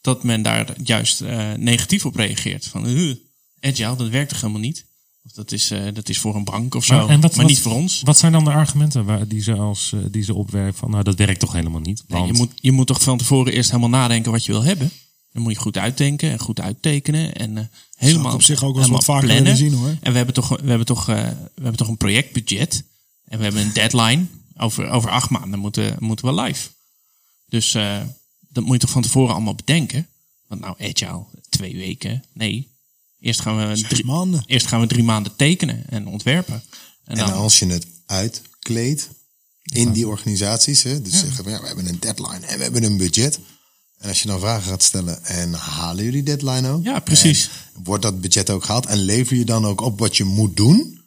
dat men daar juist eh, negatief op reageert. Van, uh, agile, dat werkt toch helemaal niet? Of dat is, eh, dat is voor een bank of zo, Maar- maar, en wat- wat- niet voor ons. Wat zijn dan de argumenten waar, die, ze als, eh, die ze opwerpen van, nou dat werkt toch helemaal niet? Nee, Want, je, moet, je moet toch van tevoren eerst helemaal nadenken wat je wil hebben. Dan moet je goed uitdenken en goed uittekenen. En eh, helemaal, ik op zich ook wel wat vaker plannen. willen zien, hoor. En we hebben toch, we hebben toch, eh, we hebben toch een projectbudget. En we hebben een deadline. Over, over acht maanden moeten, moeten we live. Dus eh, dat moet je toch van tevoren allemaal bedenken. Want nou, agile, twee weken. Nee, eerst gaan we, Zes drie, maanden. eerst gaan we drie maanden tekenen en ontwerpen. En En dan, als je het uitkleedt in die organisaties, hè, dus zeggen we, ja, we hebben een deadline en we hebben een budget. En als je dan vragen gaat stellen, en halen jullie deadline ook? Ja, precies. En wordt dat budget ook gehaald? En lever je dan ook op wat je moet doen?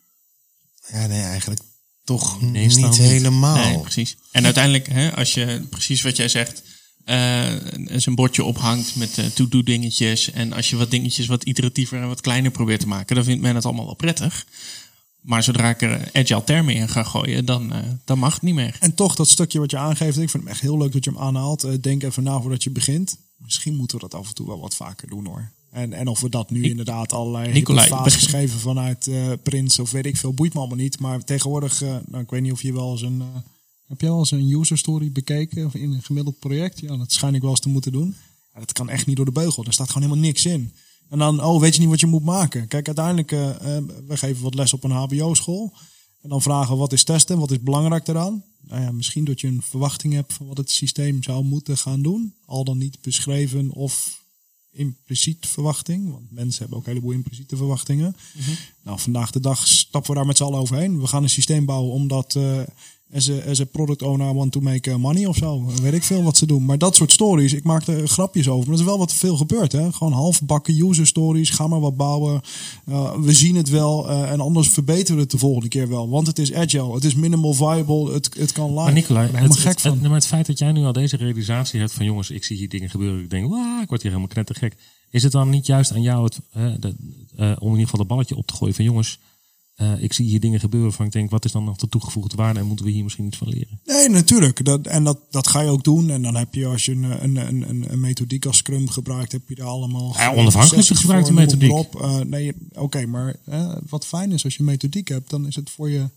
Ja, nee, eigenlijk toch niet. helemaal. Nee, precies. En uiteindelijk, hè, als je precies wat jij zegt, eh eens een bordje ophangt met eh to-do dingetjes. En als je wat dingetjes wat iteratiever en wat kleiner probeert te maken, dan vindt men het allemaal wel prettig. Maar zodra ik er agile termen in ga gooien, dan, eh, dan mag het niet meer. En toch dat stukje wat je aangeeft, ik vind hem echt heel leuk dat je hem aanhaalt. Eh, denk even na voordat je begint. Misschien moeten we dat af en toe wel wat vaker doen hoor. En, en of we dat nu inderdaad allerlei Nicolai, begin- geven vanuit eh Prins of weet ik veel, boeit me allemaal niet. Maar tegenwoordig, eh, nou, ik weet niet of je wel eens een... heb jij wel eens een user story bekeken of in een gemiddeld project? Ja, dat schijn ik wel eens te moeten doen. Ja, dat kan echt niet door de beugel. Er staat gewoon helemaal niks in. En dan, oh, weet je niet wat je moet maken? Kijk, uiteindelijk, eh, eh, we geven wat les op een HBO-school. En dan vragen we wat is testen, wat is belangrijk daaraan? Nou ja, misschien dat je een verwachting hebt van wat het systeem zou moeten gaan doen. Al dan niet beschreven of impliciet verwachting. Want mensen hebben ook een heleboel impliciete verwachtingen. Nou, vandaag de dag stappen we daar met z'n allen overheen. We gaan een systeem bouwen omdat eh as, a, as a product owner want to make money of zo. Weet ik veel wat ze doen. Maar dat soort stories, ik maak er grapjes over. Maar dat is wel wat veel gebeurt. Hè? Gewoon halfbakken user stories. Ga maar wat bouwen. Uh, we zien het wel. Uh, en anders verbeteren we het de volgende keer wel. Want het is agile. Het is minimal viable. Het, het kan live. Maar Nicolai, ik ben het, gek van. Het, maar het feit dat jij nu al deze realisatie hebt van jongens, ik zie hier dingen gebeuren. Ik denk, wauw, ik word hier helemaal knettergek. Is het dan niet juist aan jou het, uh, de, om in ieder geval de balletje op te gooien van jongens, eh, ik zie hier dingen gebeuren waarvan ik denk, wat is dan nog de toegevoegde waarde en moeten we hier misschien iets van leren? Nee, natuurlijk. Dat, en dat, dat ga je ook doen. En dan heb je, als je een, een, een, een, methodiek als Scrum gebruikt, heb je daar allemaal. Ja, onafhankelijk sessies gebruikt voor, een noem methodiek. Eh, nee, oké, maar eh, wat fijn is als je een methodiek hebt, dan is het voor je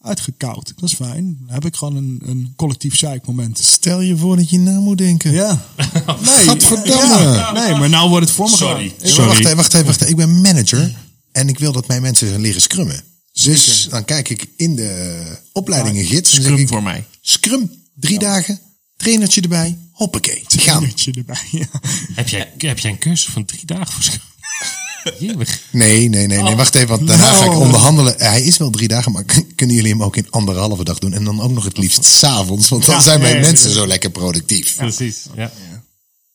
uitgekoud. Dat is fijn. Dan heb ik gewoon een, een collectief zeikmoment. Stel je voor dat je na moet denken. Ja. Nee, ja. Nee, maar nou wordt het voor me Sorry. Maar Wacht even, wacht even, wacht even. Ik ben manager en ik wil dat mijn mensen gaan leren scrummen. Dus dan kijk ik in de opleidingengids. en dan zeg Scrum ik, voor mij. Scrum, drie dagen, trainertje erbij, hoppakee, gaan. Trainertje erbij. Ja. Heb jij, heb jij een cursus van drie dagen voor Scrum? Nee, nee, nee, nee, wacht even, want daarna ga ik onderhandelen. Hij is wel drie dagen, maar kunnen jullie hem ook in anderhalve dag doen? En dan ook nog het liefst s'avonds, want dan Ja, zijn mijn ja, ja, mensen ja. zo lekker productief. Precies. Ja. Wel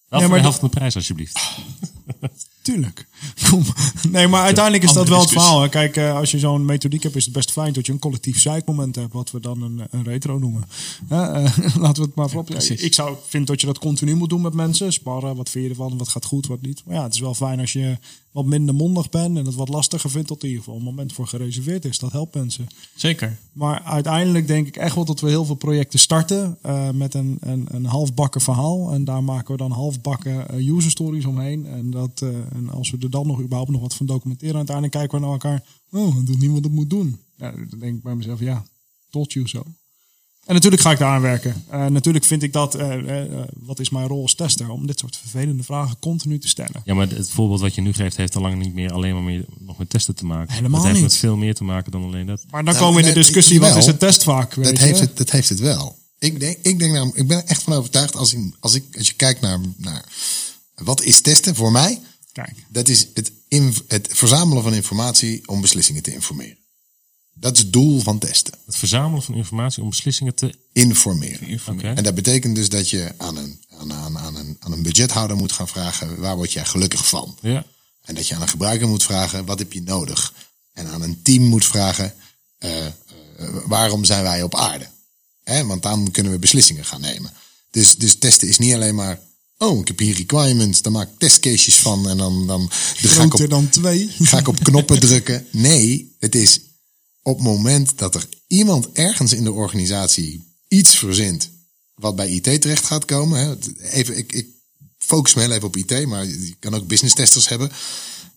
Ja, voor maar de de- helft van de prijs, alsjeblieft. Tuurlijk. Nee, maar uiteindelijk is dat wel het verhaal. hè. Kijk, eh, als je zo'n methodiek hebt, is het best fijn dat je een collectief zeikmoment hebt, wat we dan een, een retro noemen. Eh, laten we het maar voorop. Ja, ik zou vind dat je dat continu moet doen met mensen. Sparren, wat vind je ervan, wat gaat goed, wat niet. Maar ja, het is wel fijn als je wat minder mondig bent en het wat lastiger vindt, dat er in ieder geval een moment voor gereserveerd is. Dat helpt mensen. Zeker. Maar uiteindelijk denk ik echt wel dat we heel veel projecten starten eh, met een, een, een halfbakken verhaal. En daar maken we dan halfbakken user stories omheen. En, dat, en als we er dan nog überhaupt nog wat van documenteren, uiteindelijk kijken we naar elkaar. Oh, dat doet wat het moet doen. Ja, dan denk ik bij mezelf, ja, told you zo. En natuurlijk ga ik daar aan werken. Eh, natuurlijk vind ik dat, eh, eh, wat is mijn rol als tester? Om dit soort vervelende vragen continu te stellen. Ja, maar het voorbeeld wat je nu geeft heeft al lang niet meer alleen maar meer, nog met testen te maken. Helemaal het heeft niet. met veel meer te maken dan alleen dat. Maar dan Nou, komen we in de discussie, wel. wat is een testvak? Weet Dat je? heeft, het, dat heeft het wel. Ik denk, ik denk namelijk, ik ben er echt van overtuigd als, ik, als, ik, als je kijkt naar, naar wat is testen voor mij, Kijk, dat is het, het verzamelen van informatie om beslissingen te informeren. Dat is het doel van testen. Het verzamelen van informatie om beslissingen te... Informeren. En dat betekent dus dat je aan een, aan, aan, aan, een, aan een budgethouder moet gaan vragen, waar word jij gelukkig van? Ja. En dat je aan een gebruiker moet vragen, wat heb je nodig? En aan een team moet vragen, eh, eh, waarom zijn wij op aarde? Hè, want dan kunnen we beslissingen gaan nemen. Dus, dus testen is niet alleen maar, oh, ik heb hier requirements, dan maak ik testcases van en dan, dan, dan ga, ik op, dan twee. ga ik op knoppen drukken. Nee, het is op het moment dat er iemand ergens in de organisatie iets verzint wat bij IT terecht gaat komen. Hè. Even, ik, ik focus me heel even op IT, maar je kan ook business testers hebben.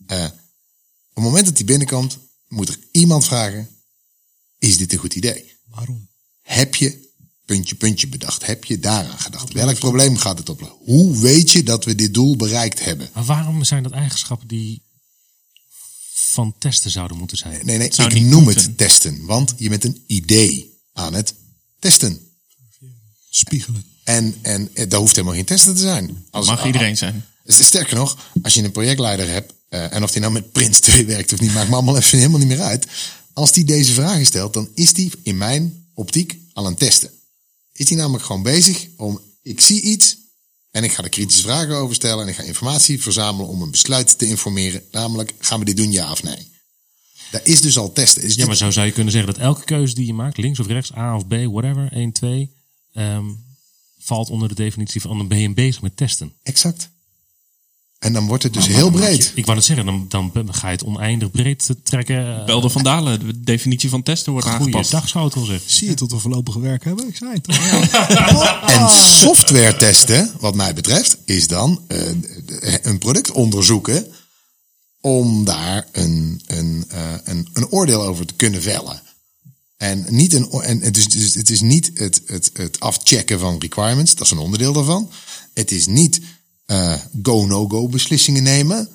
Eh, op het moment dat die binnenkomt, moet er iemand vragen: is dit een goed idee? Waarom? Heb je puntje, puntje bedacht? Heb je daaraan gedacht? Welk probleem gaat het oplossen? Hoe weet je dat we dit doel bereikt hebben? Maar waarom zijn dat eigenschappen die van testen zouden moeten zijn? Nee, nee, ik noem moeten. het testen, want je bent een idee aan het testen. Spiegelen. En, en eh, dat hoeft helemaal geen testen te zijn. Als, Mag iedereen zijn. Sterker nog, als je een projectleider hebt, eh, en of die nou met Prins 2 werkt of niet, maakt me allemaal even helemaal niet meer uit. Als die deze vragen stelt, dan is die in mijn optiek al aan het testen. Is die namelijk gewoon bezig om, ik zie iets en ik ga er kritische vragen over stellen en ik ga informatie verzamelen om een besluit te informeren. Namelijk, gaan we dit doen, ja of nee? Dat is dus al testen. Is Ja, maar zo zou je kunnen zeggen dat elke keuze die je maakt, links of rechts, A of B, whatever, 1, 2, ehm, valt onder de definitie van dan ben je bezig met testen. Exact. En dan wordt het dus heel breed. Ik wou net zeggen, dan, dan ga je het oneindig breed trekken. Belde van Dalen, de definitie van testen wordt aangepast. Goeiedag, zou het wel zeggen. Zie je tot we voorlopig werk hebben? Ik zei het al. En software testen, wat mij betreft, is dan eh, een product onderzoeken om daar een, een, eh, een, een oordeel over te kunnen vellen. En, niet een, en het, is, dus het is niet het, het, het afchecken van requirements, dat is een onderdeel daarvan. Het is niet eh, go-no-go beslissingen nemen.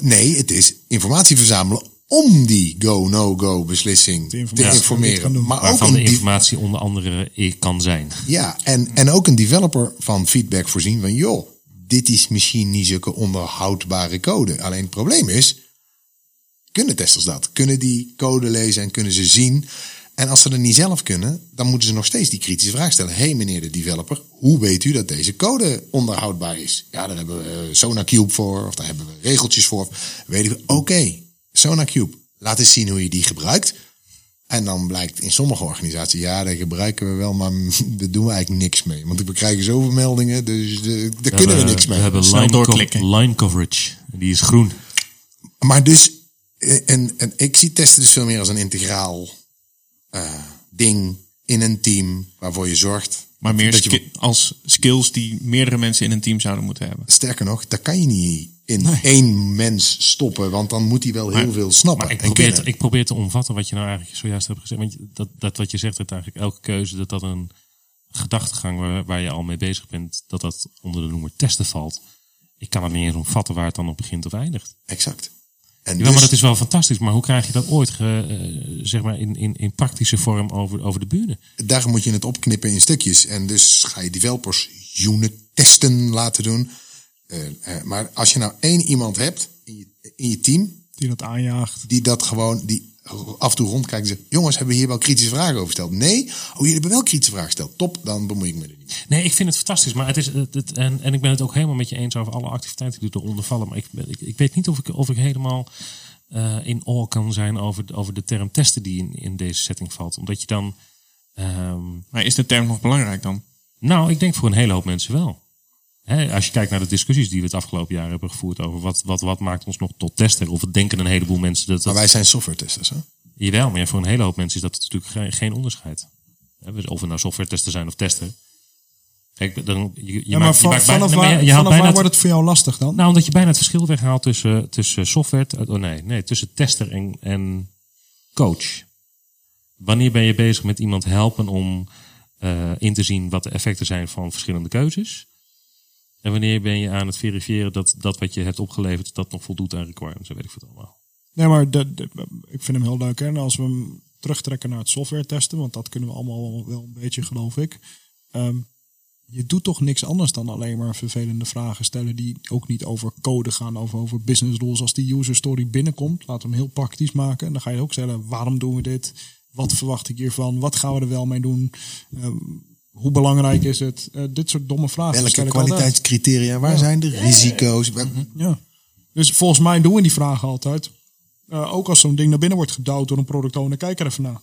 Nee, het is informatie verzamelen om die go-no-go beslissing te informeren. informeren. Ja. Maar ook Waarvan een de informatie onder andere ik kan zijn. ja, en, en ook een developer van feedback voorzien van, joh, dit is misschien niet zulke onderhoudbare code. Alleen het probleem is, kunnen testers dat? Kunnen die code lezen en kunnen ze zien? En als ze dat niet zelf kunnen, dan moeten ze nog steeds die kritische vraag stellen. Hé hey, meneer de developer, hoe weet u dat deze code onderhoudbaar is? Ja, daar hebben we eh, SonarCube voor, of daar hebben we regeltjes voor. Weet ik, oké, SonarCube, laat eens zien hoe je die gebruikt. En dan blijkt in sommige organisaties, ja, dat gebruiken we wel, maar daar doen we eigenlijk niks mee. Want we krijgen zoveel meldingen, dus eh, daar kunnen we niks mee. We hebben Snel line, doorklikken. line coverage. Die is groen. Maar dus, en, en ik zie testen dus veel meer als een integraal eh, ding in een team waarvoor je zorgt. Maar meer dat je- ski- als skills die meerdere mensen in een team zouden moeten hebben. Sterker nog, dat kan je niet in één mens stoppen, want dan moet hij wel heel veel snappen. Maar ik en probeer, te, ik probeer te omvatten wat je nou eigenlijk zojuist hebt gezegd. Want dat, dat wat je zegt, dat eigenlijk elke keuze, dat dat een gedachtegang waar, waar je al mee bezig bent, dat dat onder de noemer testen valt. Ik kan het niet eens omvatten waar het dan op begint of eindigt. Exact. En Ja, dus- maar dat is wel fantastisch. Maar hoe krijg je dat ooit ge- eh, zeg maar in, in, in praktische vorm over, over de bühne? daar moet je het opknippen in stukjes. En dus ga je developers unit testen laten doen. Eh, eh, maar als je nou één iemand hebt in je, in je team, Die dat aanjaagt. die dat gewoon, die af en toe rondkijkt en zegt, jongens, hebben we hier wel kritische vragen over gesteld? Nee? Oh, jullie hebben wel kritische vragen gesteld. Top, dan bemoei ik me er niet mee. Nee, ik vind het fantastisch. Maar het is, het, het- en, en ik ben het ook helemaal met je eens over alle activiteiten die eronder vallen. Maar ik, ik, ik weet niet of ik, of ik helemaal eh, in awe kan zijn over, over de term testen die in, in deze setting valt. Omdat je dan... ehm, Maar is de term nog belangrijk dan? nou, ik denk voor een hele hoop mensen wel. Hè, als je kijkt naar de discussies die we het afgelopen jaar hebben gevoerd over wat, wat, wat maakt ons nog tot tester. Of wat denken een heleboel mensen dat Maar dat... wij zijn software testers, hè? Jawel, maar ja, voor een hele hoop mensen is dat natuurlijk geen, onderscheid. Of we nou software tester zijn of tester. Kijk, dan, je, je Ja, maar maakt- je van- maakt bijna- vanaf nee, maar je- bijna waar wordt het voor jou lastig dan? Nou, omdat je bijna het verschil weghaalt tussen, tussen software, oh nee, nee, tussen tester en, en coach. Wanneer ben je bezig met iemand helpen om eh, in te zien wat de effecten zijn van verschillende keuzes? En wanneer ben je aan het verifiëren dat dat wat je hebt opgeleverd, dat nog voldoet aan requirements, en weet ik wat allemaal. Nee, maar ik vind hem heel leuk. En als we hem terugtrekken naar het software testen, want dat kunnen we allemaal wel een beetje, geloof ik. Ehm, je doet toch niks anders dan alleen maar vervelende vragen stellen die ook niet over code gaan, over, over business rules. Als die user story binnenkomt, laten we hem heel praktisch maken. En dan ga je ook stellen, waarom doen we dit? Wat verwacht ik hiervan? Wat gaan we er wel mee doen? Ehm, hoe belangrijk is het? Eh, dit soort domme vragen Welke kwaliteitscriteria? Waar zijn de risico's? Ja. Dus volgens mij doen we die vragen altijd. Eh, ook als zo'n ding naar binnen wordt gedouwd door een product owner, kijk er even naar.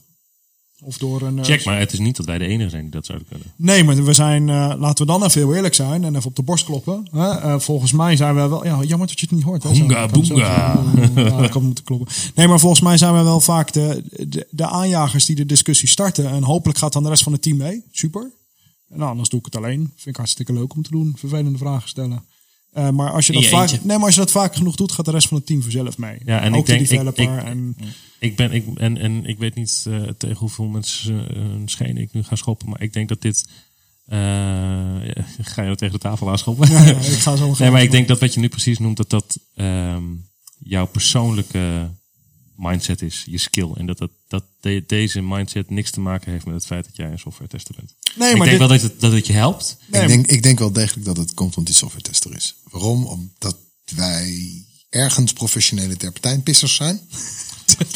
Of door een. eh, Check, maar het is niet dat wij de enige zijn die dat zouden kunnen. Nee, maar we zijn, eh, laten we dan even heel eerlijk zijn en even op de borst kloppen. Hè? Eh, volgens mij zijn we wel, ja, jammer dat je het niet hoort. Hè? Ja, ik had moeten kloppen. Nee, maar volgens mij zijn we wel vaak de, de, de aanjagers die de discussie starten. En hopelijk gaat dan de rest van het team mee. Super. En nou, anders doe ik het alleen. Vind ik hartstikke leuk om te doen. Vervelende vragen stellen. Eh, maar als je, dat je vaak, eentje. nee, maar als je dat vaak genoeg doet, gaat de rest van het team vanzelf mee. Ja, en Ook ik denk, de ik, developer. ik, en, ik ben, ik, en, en ik weet niet eh, tegen hoeveel mensen uh, schenen ik nu ga schoppen, maar ik denk dat dit. eh, ga je dat tegen de tafel aanschoppen? ja, ja, ik ga zo nee, maar ik denk dat wat je nu precies noemt, dat dat ehm, jouw persoonlijke mindset is, je skill. En dat, dat, dat de- deze mindset niks te maken heeft met het feit dat jij een software tester bent. Nee, ik maar denk dit- wel dat het, dat het je helpt. Nee, ik, denk, ik denk wel degelijk dat het komt omdat die software tester is. Waarom? Omdat wij ergens professionele terpentijnpissers zijn.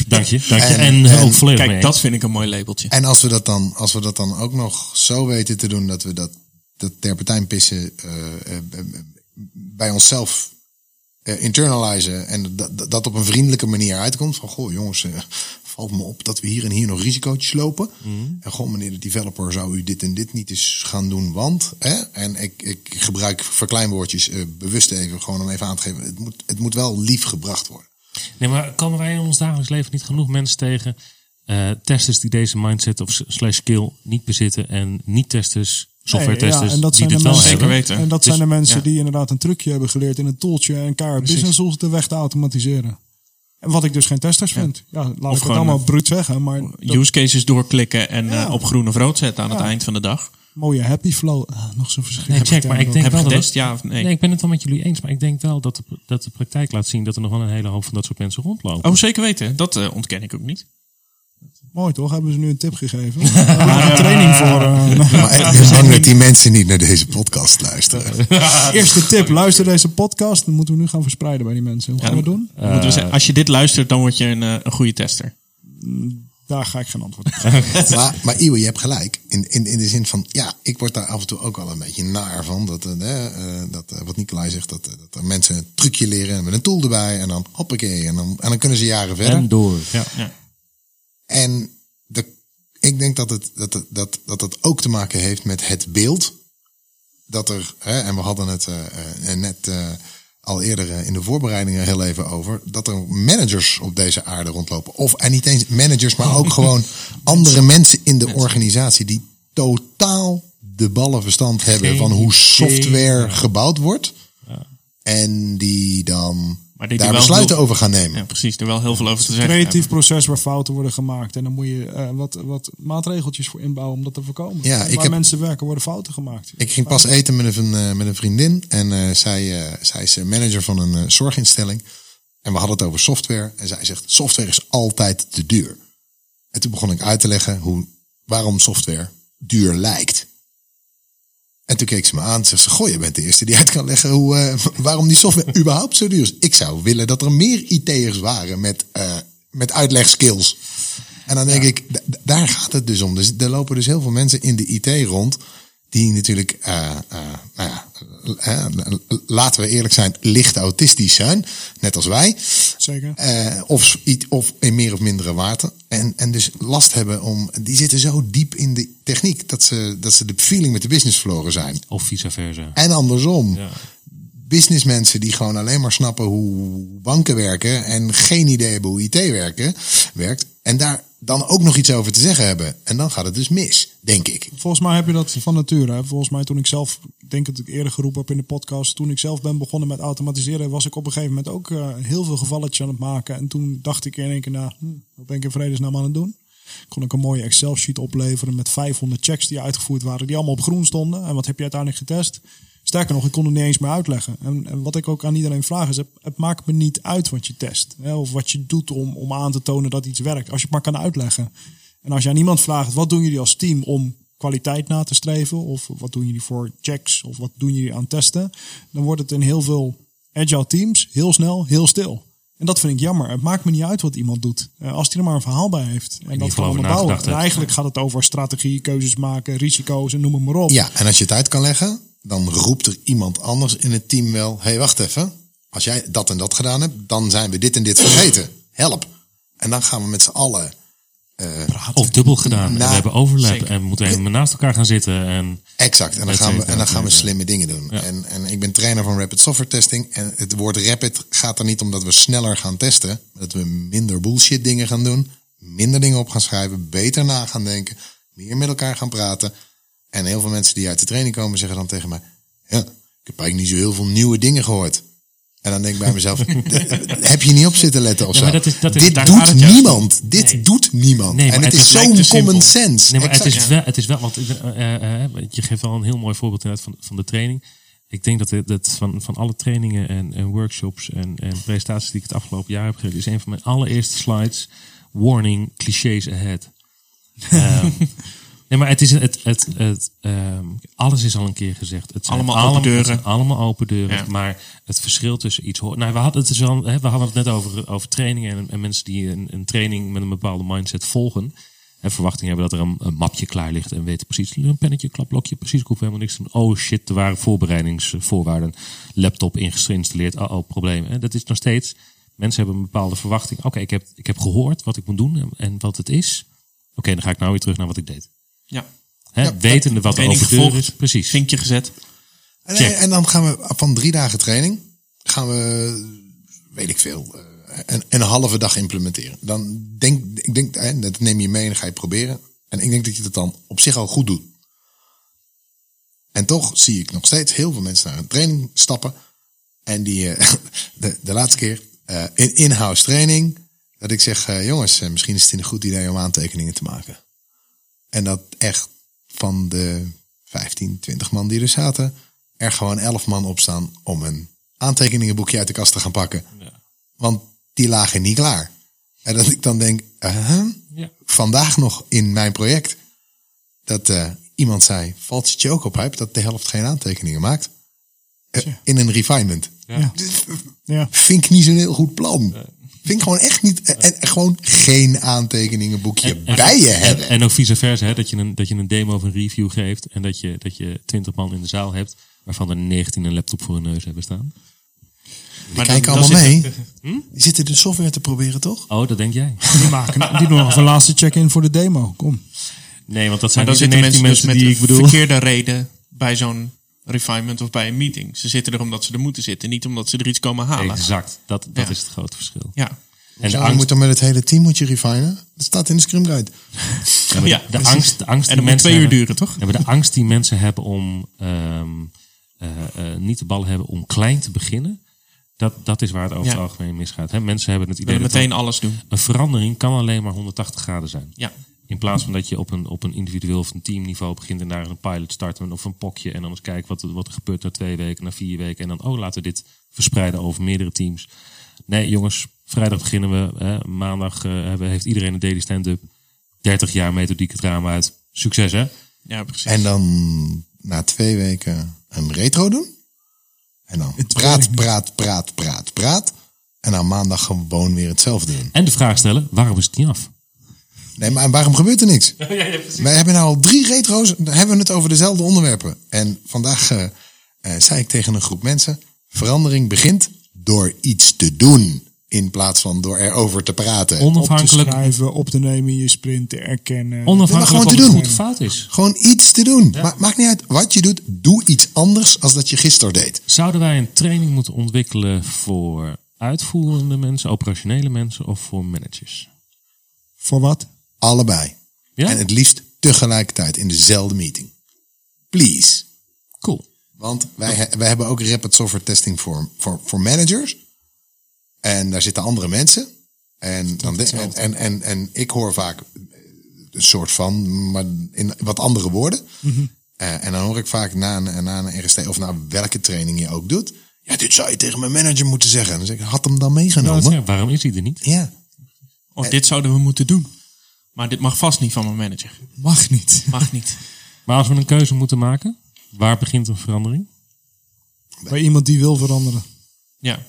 Dank je. Dank je. En- En, eh, en- ook volledig Kijk, dat vind ik een mooi labeltje. En als we dat dan, als we dat dan ook nog zo weten te doen dat we dat, dat terpentijnpissen eh, eh, bij onszelf eh, internalizen en dat, op een vriendelijke manier uitkomt. Van goh jongens, eh, valt me op dat we hier en hier nog risicootjes lopen. En goh meneer de developer, zou u dit en dit niet eens gaan doen, want... Hè? En ik, ik gebruik verkleinwoordjes eh, bewust even, gewoon om even aan te geven. Het moet, het moet wel lief gebracht worden. Nee, maar komen wij in ons dagelijks leven niet genoeg mensen tegen? eh, testers die deze mindset of slash skill niet bezitten en niet-testers, software Nee, ja, testers en dat die zijn dit de wel. Zeker weten. En dat Dus- zijn de mensen ja. die inderdaad een trucje hebben geleerd in een tooltje en kaart business tools de weg te automatiseren. En wat ik dus geen testers vind. Ja, laat ik het allemaal eh, bruut zeggen, maar dat Use cases doorklikken en Ja. eh, op groen of rood zetten aan het eind van de dag. mooie happy flow. Ah, nog zo Nee, verschrikkelijk. check, maar ik denk Heb wel je dat het- ja of nee? Nee, ik ben het wel met jullie eens, maar ik denk wel dat de, dat de praktijk laat zien dat er nog wel een hele hoop van dat soort mensen rondlopen. Oh, zeker weten. Dat eh, ontken ik ook niet. Mooi toch? Hebben ze nu een tip gegeven? Een training voor. eh. Maar het is bang dat die mensen niet naar deze podcast luisteren. Eerste tip, luister deze podcast. Dan moeten we nu gaan verspreiden bij die mensen. Hoe gaan we het doen? We zeggen, als je dit luistert, dan word je een, eh, een goede tester. Daar ga ik geen antwoord op geven. Maar, maar Iwe, je hebt gelijk. In, in, in de zin van, ja, ik word daar af en toe ook wel een beetje naar van. Dat, eh, eh, dat wat Nicolai zegt, dat, dat er mensen een trucje leren met een tool erbij. En dan hoppakee. En dan, en dan kunnen ze jaren verder. En door. Ja. En de, ik denk dat het, dat, het, dat, dat het ook te maken heeft met het beeld. Dat er, hè, en we hadden het eh, eh, net eh, al eerder in de voorbereidingen heel even over. Dat er managers op deze aarde rondlopen. Of en niet eens managers, maar ook gewoon andere mensen in de organisatie die totaal de ballen verstand hebben Geen van hoe idee. software gebouwd wordt. En die dan Maar die daar wel besluiten heel- over gaan nemen. Ja, precies. Er wel heel veel over te zeggen. creatief hebben. proces waar fouten worden gemaakt. En dan moet je eh, wat, wat maatregeltjes voor inbouwen om dat te voorkomen. Ja, En ik waar heb- mensen werken worden fouten gemaakt. Ik ging pas eten met een, eh, met een vriendin. En eh, zij, eh, zij is manager van een eh, zorginstelling. En we hadden het over software. En zij zegt, software is altijd te duur. En toen begon ik uit te leggen hoe, waarom software duur lijkt. En toen keek ze me aan en zegt ze, goh, je bent de eerste die uit kan leggen hoe, eh, waarom die software überhaupt zo duur is. Ik zou willen dat er meer IT'ers waren met, eh, met uitlegskills. En dan denk ik, daar gaat het dus om. Dus er lopen dus heel veel mensen in de IT rond. Die natuurlijk, eh, eh, nou ja, eh, laten we eerlijk zijn, licht autistisch zijn. Net als wij. Zeker. Eh, of, iets- of in meer of mindere mate. En, en dus last hebben om. Die zitten zo diep in de techniek dat ze, dat ze de feeling met de business verloren zijn. Of vice versa. En andersom. Ja. Businessmensen die gewoon alleen maar snappen hoe banken werken. En geen idee hebben hoe IT werken, werkt. En daar dan ook nog iets over te zeggen hebben. En dan gaat het dus mis, denk ik. Volgens mij heb je dat van nature. Volgens mij toen ik zelf, denk dat ik eerder geroepen heb in de podcast. Toen ik zelf ben begonnen met automatiseren, was ik op een gegeven moment ook eh, heel veel gevalletjes aan het maken. En toen dacht ik in één keer, nou, hm, wat ben ik in vredesnaam aan het doen? Kon ik een mooie Excel sheet opleveren met 500 checks die uitgevoerd waren, die allemaal op groen stonden. En wat heb je uiteindelijk getest? Sterker nog, ik kon het niet eens meer uitleggen. En, en wat ik ook aan iedereen vraag is, het, het maakt me niet uit wat je test. Hè, of wat je doet om, om aan te tonen dat iets werkt. Als je het maar kan uitleggen. En als je aan iemand vraagt, wat doen jullie als team om kwaliteit na te streven? Of wat doen jullie voor checks? Of wat doen jullie aan testen? Dan wordt het in heel veel agile teams heel snel, heel stil. En dat vind ik jammer. Het maakt me niet uit wat iemand doet. Eh, Als hij er maar een verhaal bij heeft. En dat kan over onderbouwen. En eigenlijk gaat het over strategie, keuzes maken, risico's en noem het maar op. Ja, en als je het uit kan leggen, dan roept er iemand anders in het team wel: hé, hey, wacht even. Als jij dat en dat gedaan hebt, dan zijn we dit en dit vergeten. Help. En dan gaan we met z'n allen. Of dubbel gedaan. En Nou, we hebben overlap. zeker. En we moeten helemaal naast elkaar gaan zitten. En Exact. En dan gaan we, en dan gaan we slimme dingen doen. En, en ik ben trainer van rapid software testing. En het woord rapid gaat er niet om dat we sneller gaan testen. Maar dat we minder bullshit dingen gaan doen. Minder dingen op gaan schrijven. Beter na gaan denken. Meer met elkaar gaan praten. En heel veel mensen die uit de training komen zeggen dan tegen mij. Ja, ik heb eigenlijk niet zo heel veel nieuwe dingen gehoord. En dan denk ik bij mezelf, heb je niet op zitten letten of zo? maar dat is- dat is- Dit doet niemand. Dit doet niemand. Nee, en het, het is zo'n simpel. common sense. Nee, maar het is, wel, het is wel, want eh, eh, eh, je geeft wel een heel mooi voorbeeld inderdaad van, van de training. Ik denk dat, het, dat van, van alle trainingen en, en workshops en, en presentaties die ik het afgelopen jaar heb gegeven, is een van mijn allereerste slides. Warning, clichés ahead. Ehm, nee, maar het is het, het, het, ehm, alles is al een keer gezegd. Het zijn Allemaal open deuren. het allemaal open deuren. Ja. Maar het verschil tussen iets horen. Nou, we hadden het, dus al, hè, we hadden het net over, over trainingen en, en mensen die een, een training met een bepaalde mindset volgen. En verwachting hebben dat er een, een mapje klaar ligt en weten precies, een pennetje, klapblokje, precies, ik hoef helemaal niks te doen. Oh shit, er waren voorbereidingsvoorwaarden. Laptop ingeïnstalleerd, oh, oh probleem. En dat is nog steeds, mensen hebben een bepaalde verwachting. Oké, ik, heb, ik heb gehoord wat ik moet doen en, en wat het is. Oké, dan ga ik nou weer terug naar wat ik deed. Ja. Hè, Ja, wetende wat er over deur gevolgd. is. Precies. Vinkje gezet. En, Check. en dan gaan we van drie dagen training, gaan we, weet ik veel, eh, een, een halve dag implementeren. Dan denk ik, denk, hè, dat neem je mee en dan ga je proberen. En ik denk dat je dat dan op zich al goed doet. En toch zie ik nog steeds heel veel mensen naar een training stappen. En die, eh, de, de laatste keer, eh, in in-house training, dat ik zeg, jongens, misschien is het een goed idee om aantekeningen te maken. En dat echt van de 15, 20 man die er zaten, er gewoon 11 man op staan om een aantekeningenboekje uit de kast te gaan pakken. Want die lagen niet klaar. En dat ik dan denk, uh Ja. vandaag nog in mijn project, dat eh, iemand zei, valt het je ook op, Huip, dat de helft geen aantekeningen maakt? Eh, in een refinement. Ja. Ja. Vind ik niet zo'n heel goed plan. Vind ik gewoon echt niet. En en gewoon geen aantekeningenboekje bij je en, hebben. en ook vice versa, hè, dat, je een, dat je een demo of een review geeft en dat je, dat je 20 man in de zaal hebt, waarvan er 19 een laptop voor hun neus hebben staan. Die kijken dan- dan allemaal zit mee. Die zitten de software te proberen, toch? Oh, dat denk jij? Die, maken, die doen nog een laatste check-in voor de demo. Kom. Nee, want dat Maar zijn dan niet de zitten 19 mensen dus mensen met die ik bedoel. verkeerde reden bij zo'n refinement of bij een meeting. Ze zitten er omdat ze er moeten zitten, niet omdat ze er iets komen halen. Exact. Dat, dat Ja. is het grote verschil. Ja. En de angst, moet dan met het hele team moet je refinen. Dat staat in de Scrum Guide. ja, de, precies. angst, de angst En die dat moet twee uur hebben- duren, toch? Ja, de angst die mensen hebben om ehm, eh, eh, niet de bal hebben om klein te beginnen, dat, dat is waar het over Ja. het algemeen misgaat. Hè? Mensen hebben het We idee dat meteen alles doen. een verandering kan alleen maar 180 graden zijn. Ja. In plaats van dat je op een, op een individueel of een teamniveau begint en daar een pilot starten of een pokje en dan eens kijken wat, er- wat er gebeurt na twee weken, na vier weken en dan, oh, laten we dit verspreiden over meerdere teams. Nee, jongens, vrijdag beginnen we. Hè, maandag eh, hebben, heeft iedereen een daily stand-up. 30 jaar methodiek het raam uit. Succes, hè? Ja, precies. En dan na twee weken een retro doen. En dan praat, praat, praat, praat, praat. En dan maandag gewoon weer hetzelfde doen. En de vraag stellen, waarom is het niet af? Nee, maar waarom gebeurt er niks? Wij hebben nou al drie retro's, dan hebben we het over dezelfde onderwerpen. En vandaag eh, eh, zei ik tegen een groep mensen, verandering begint door iets te doen. In plaats van door erover te praten. Op te Onafhankelijk, schrijven, op te nemen, je sprint te erkennen. onafhankelijk gewoon te het doen. fout is. Gewoon iets te doen. Ma- maakt niet uit wat je doet. Doe iets anders als dat je gisteren deed. Zouden wij een training moeten ontwikkelen voor uitvoerende mensen, operationele mensen of voor managers? Voor wat? Allebei. Ja? En het liefst tegelijkertijd in dezelfde meeting. Please. Cool. Want wij, he- wij hebben ook rapid software testing voor, voor, voor managers. En daar zitten andere mensen. En, dan de- en, en, en, en ik hoor vaak een soort van, maar in wat andere woorden. Eh, en dan hoor ik vaak na een, na een RST of na welke training je ook doet. Ja, dit zou je tegen mijn manager moeten zeggen. En dan zeg ik, had hem dan Nou, meegenomen? ja, waarom is hij er niet? Ja. Oh, dit zouden we moeten doen. Maar dit mag vast niet van mijn manager. Mag niet. Mag niet. Maar als we een keuze moeten maken, waar begint een verandering? Bij iemand die wil veranderen. Ja.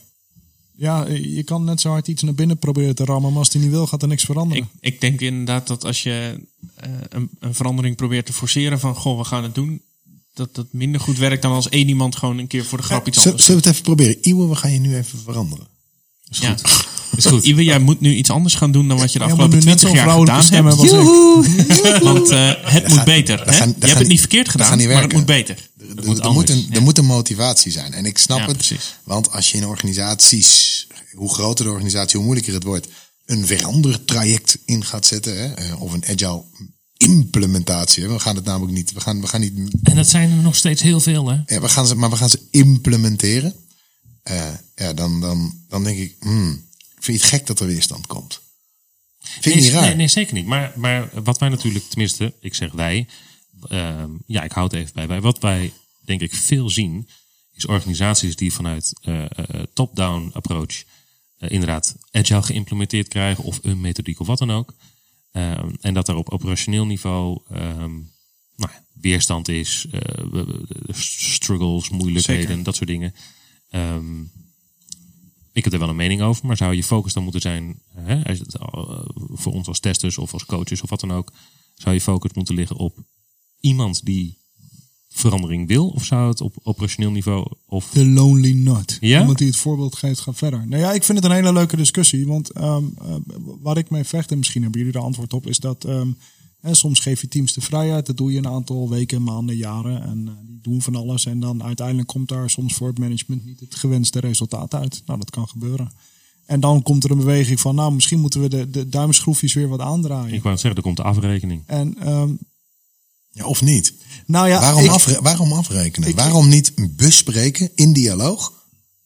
Ja, je kan net zo hard iets naar binnen proberen te rammen, maar als die niet wil, gaat er niks veranderen. Ik, ik denk inderdaad dat als je eh, een, een verandering probeert te forceren van goh, we gaan het doen, dat dat minder goed werkt dan als één iemand gewoon een keer voor de grap iets Zullen anders zullen we het even proberen? Iwe, we gaan je nu even veranderen. Is Ja. Is goed. Iwe, jij moet nu iets anders gaan doen dan wat je de afgelopen nu net 20 zo'n jaar gedaan hebt. ik. Want eh, het moet beter. hè? je hebt het niet verkeerd gedaan, niet maar het moet beter. Er, moet er, moet een, er moet een motivatie zijn. En ik snap Ja, het. precies. Want als je in organisaties, hoe groter de organisatie, hoe moeilijker het wordt, een verandertraject in gaat zetten. Hè, eh, of een agile implementatie. We gaan het namelijk niet. We gaan, we gaan niet. En dat zijn er nog steeds heel veel, hè? Ja, we gaan ze, maar we gaan ze implementeren. Eh, ja, dan, dan, dan denk ik. Hmm, vind je het gek dat er weerstand komt? Vind je Nee, niet raar? Nee, nee, zeker niet. Maar, maar wat wij natuurlijk, tenminste, ik zeg wij, ehm, ja, ik houd het even bij wij. Wat wij, denk ik, veel zien, is organisaties die vanuit eh, eh, top-down approach eh, inderdaad agile geïmplementeerd krijgen of een methodiek of wat dan ook. Ehm, en dat er op operationeel niveau ehm, nou, weerstand is, eh, struggles, moeilijkheden, Zeker. dat soort dingen. Ehm, ik heb er wel een mening over, maar zou je focus dan moeten zijn, hè, als het, eh, voor ons als testers of als coaches of wat dan ook, zou je focus moeten liggen op iemand die verandering wil, of zou het op operationeel niveau of The Lonely Nut. Ja? Iemand die het voorbeeld geeft, gaat verder. Nou ja, ik vind het een hele leuke discussie. Want ehm, eh, waar ik mee vecht, en misschien hebben jullie er antwoord op, is dat ehm, hè, soms geef je teams de vrijheid. Dat doe je een aantal weken, maanden, jaren. En eh, die doen van alles. En dan uiteindelijk komt daar soms voor het management niet het gewenste resultaat uit. Nou, dat kan gebeuren. En dan komt er een beweging van, nou, misschien moeten we de, de duimschroefjes weer wat aandraaien. ik wou het zeggen, er komt de afrekening. En ehm, Ja, of niet? nou ja, waarom, ik- afre- waarom afrekenen? ik- waarom niet bespreken in dialoog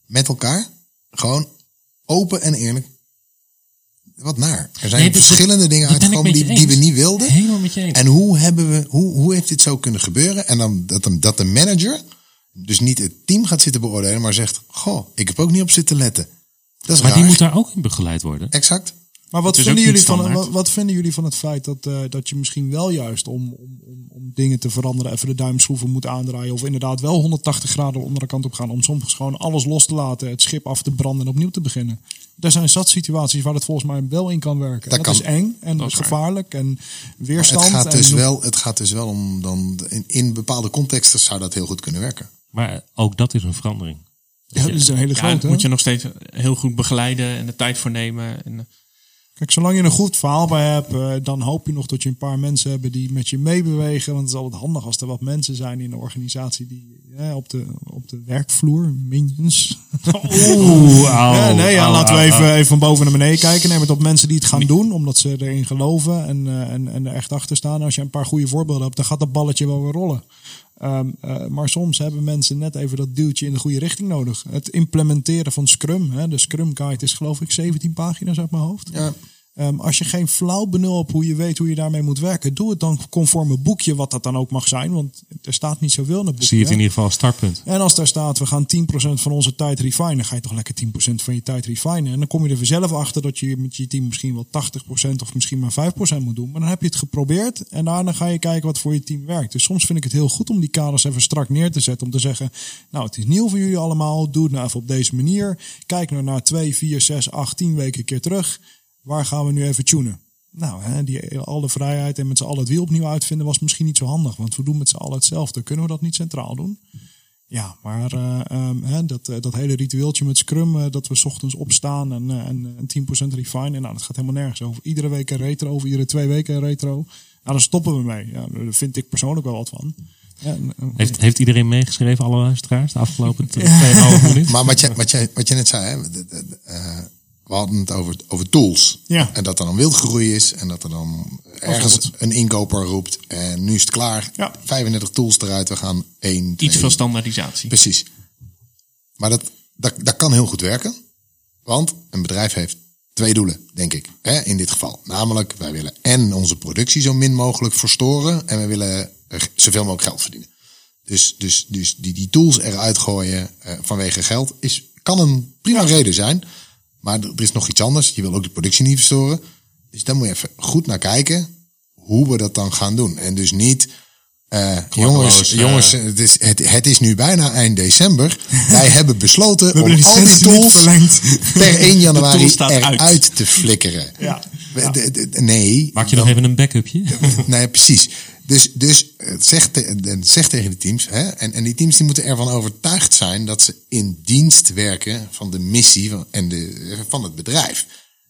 met elkaar? Gewoon open en eerlijk. Wat naar. Er zijn Nee, dit- verschillende dingen uitgekomen die, die we niet wilden. Helemaal met je eens. En hoe, hebben we, hoe, hoe heeft dit zo kunnen gebeuren? En dan dat, de- dat de manager dus niet het team gaat zitten beoordelen, maar zegt: Goh, ik heb ook niet op zitten letten. Dat is maar raar. die moet daar ook in begeleid worden. Exact. Maar wat vinden, jullie van, standaard. wat, wat vinden jullie van het feit dat, eh, dat je misschien wel juist om, om, om, om dingen te veranderen even de duimschroeven moet aandraaien? Of inderdaad wel 180 graden onder de kant op gaan om soms gewoon alles los te laten, het schip af te branden en opnieuw te beginnen? Er zijn zat situaties waar het volgens mij wel in kan werken. Dat Dat, is kan. eng en Dat is gevaarlijk en Maar weerstand. het, gaat en dus wel, het gaat dus wel om dan. In, in bepaalde contexten zou dat heel goed kunnen werken. Maar ook dat is een verandering. Ja, dat is een hele Ja, grote. moet je nog steeds heel goed begeleiden en de tijd voor nemen. En, Kijk, zolang je een goed verhaal bij hebt, eh, dan hoop je nog dat je een paar mensen hebt die met je meebewegen. Want het is altijd handig als er wat mensen zijn in de organisatie die eh, op, de, op de werkvloer, minions. Oeh, Ja, nee, ja, laten we even, even van boven naar beneden kijken. Neem het op mensen die het gaan doen, omdat ze erin geloven en, eh, en, en er echt achter staan. Als je een paar goede voorbeelden hebt, dan gaat dat balletje wel weer rollen. Ehm, eh, maar soms hebben mensen net even dat duwtje in de goede richting nodig. Het implementeren van Scrum. Hè, de Scrum Guide is geloof ik 17 pagina's uit mijn hoofd. Ja. Ehm, als je geen flauw benul hebt hoe je weet hoe je daarmee moet werken, doe het dan conform een boekje, wat dat dan ook mag zijn. Want er staat niet zoveel in het boekje. Zie je het in ieder geval als startpunt. En als daar staat, we gaan 10% van onze tijd refinen, ga je toch lekker 10% van je tijd refinen. En dan kom je er vanzelf achter dat je met je team misschien wel 80% of misschien maar 5% moet doen. Maar dan heb je het geprobeerd en daarna ga je kijken wat voor je team werkt. Dus soms vind ik het heel goed om die kaders even strak neer te zetten. Om te zeggen, nou het is nieuw voor jullie allemaal, doe het nou even op deze manier. Kijk nou naar 2, 4, 6, 8, 10 weken een keer terug. Waar gaan we nu even tunen? Nou, hè, die, alle vrijheid en met z'n allen het wiel opnieuw uitvinden was misschien niet zo handig. Want we doen met z'n allen hetzelfde. Kunnen we dat niet centraal doen? Ja, maar eh, ehm, hè, dat, eh, dat hele ritueeltje met Scrum, eh, dat we 's ochtends opstaan en, en, en 10% refine. Nou, dat gaat helemaal nergens over. Iedere week een retro, of iedere twee weken een retro. Nou, daar stoppen we mee. Ja, daar vind ik persoonlijk wel wat van. Ja, en, Heeft, heeft iedereen meegeschreven, alle luisteraars, de afgelopen 2,5 minuten? Maar wat je, wat, je, wat je net zei, hè, de- de- de, eh, we hadden het over, over tools. Ja. En dat er dan wildgroei is en dat er dan ergens een inkoper roept en nu is het klaar. Ja. 35 tools eruit, we gaan één, twee, Iets van standaardisatie. Precies. Maar dat, dat, dat kan heel goed werken. Want een bedrijf heeft twee doelen, denk ik. Hè, in dit geval. Namelijk, wij willen en onze productie zo min mogelijk verstoren. En we willen zoveel mogelijk geld verdienen. Dus, dus, dus die, die tools eruit gooien eh, vanwege geld is, kan een prima reden zijn. Maar er is nog iets anders. Je wil ook de productie niet verstoren. Dus daar moet je even goed naar kijken hoe we dat dan gaan doen. En dus niet, eh, jongens, eh. jongens het, is, het, het is nu bijna eind december. Wij hebben besloten om hebben al die tools per 1 januari eruit uit. te flikkeren. Ja. Nee. Maak je nog even een backupje? Nee, precies. Dus, dus zeg tegen de teams, hè, en, en die teams die moeten ervan overtuigd zijn dat ze in dienst werken van de missie van, en de, van het bedrijf.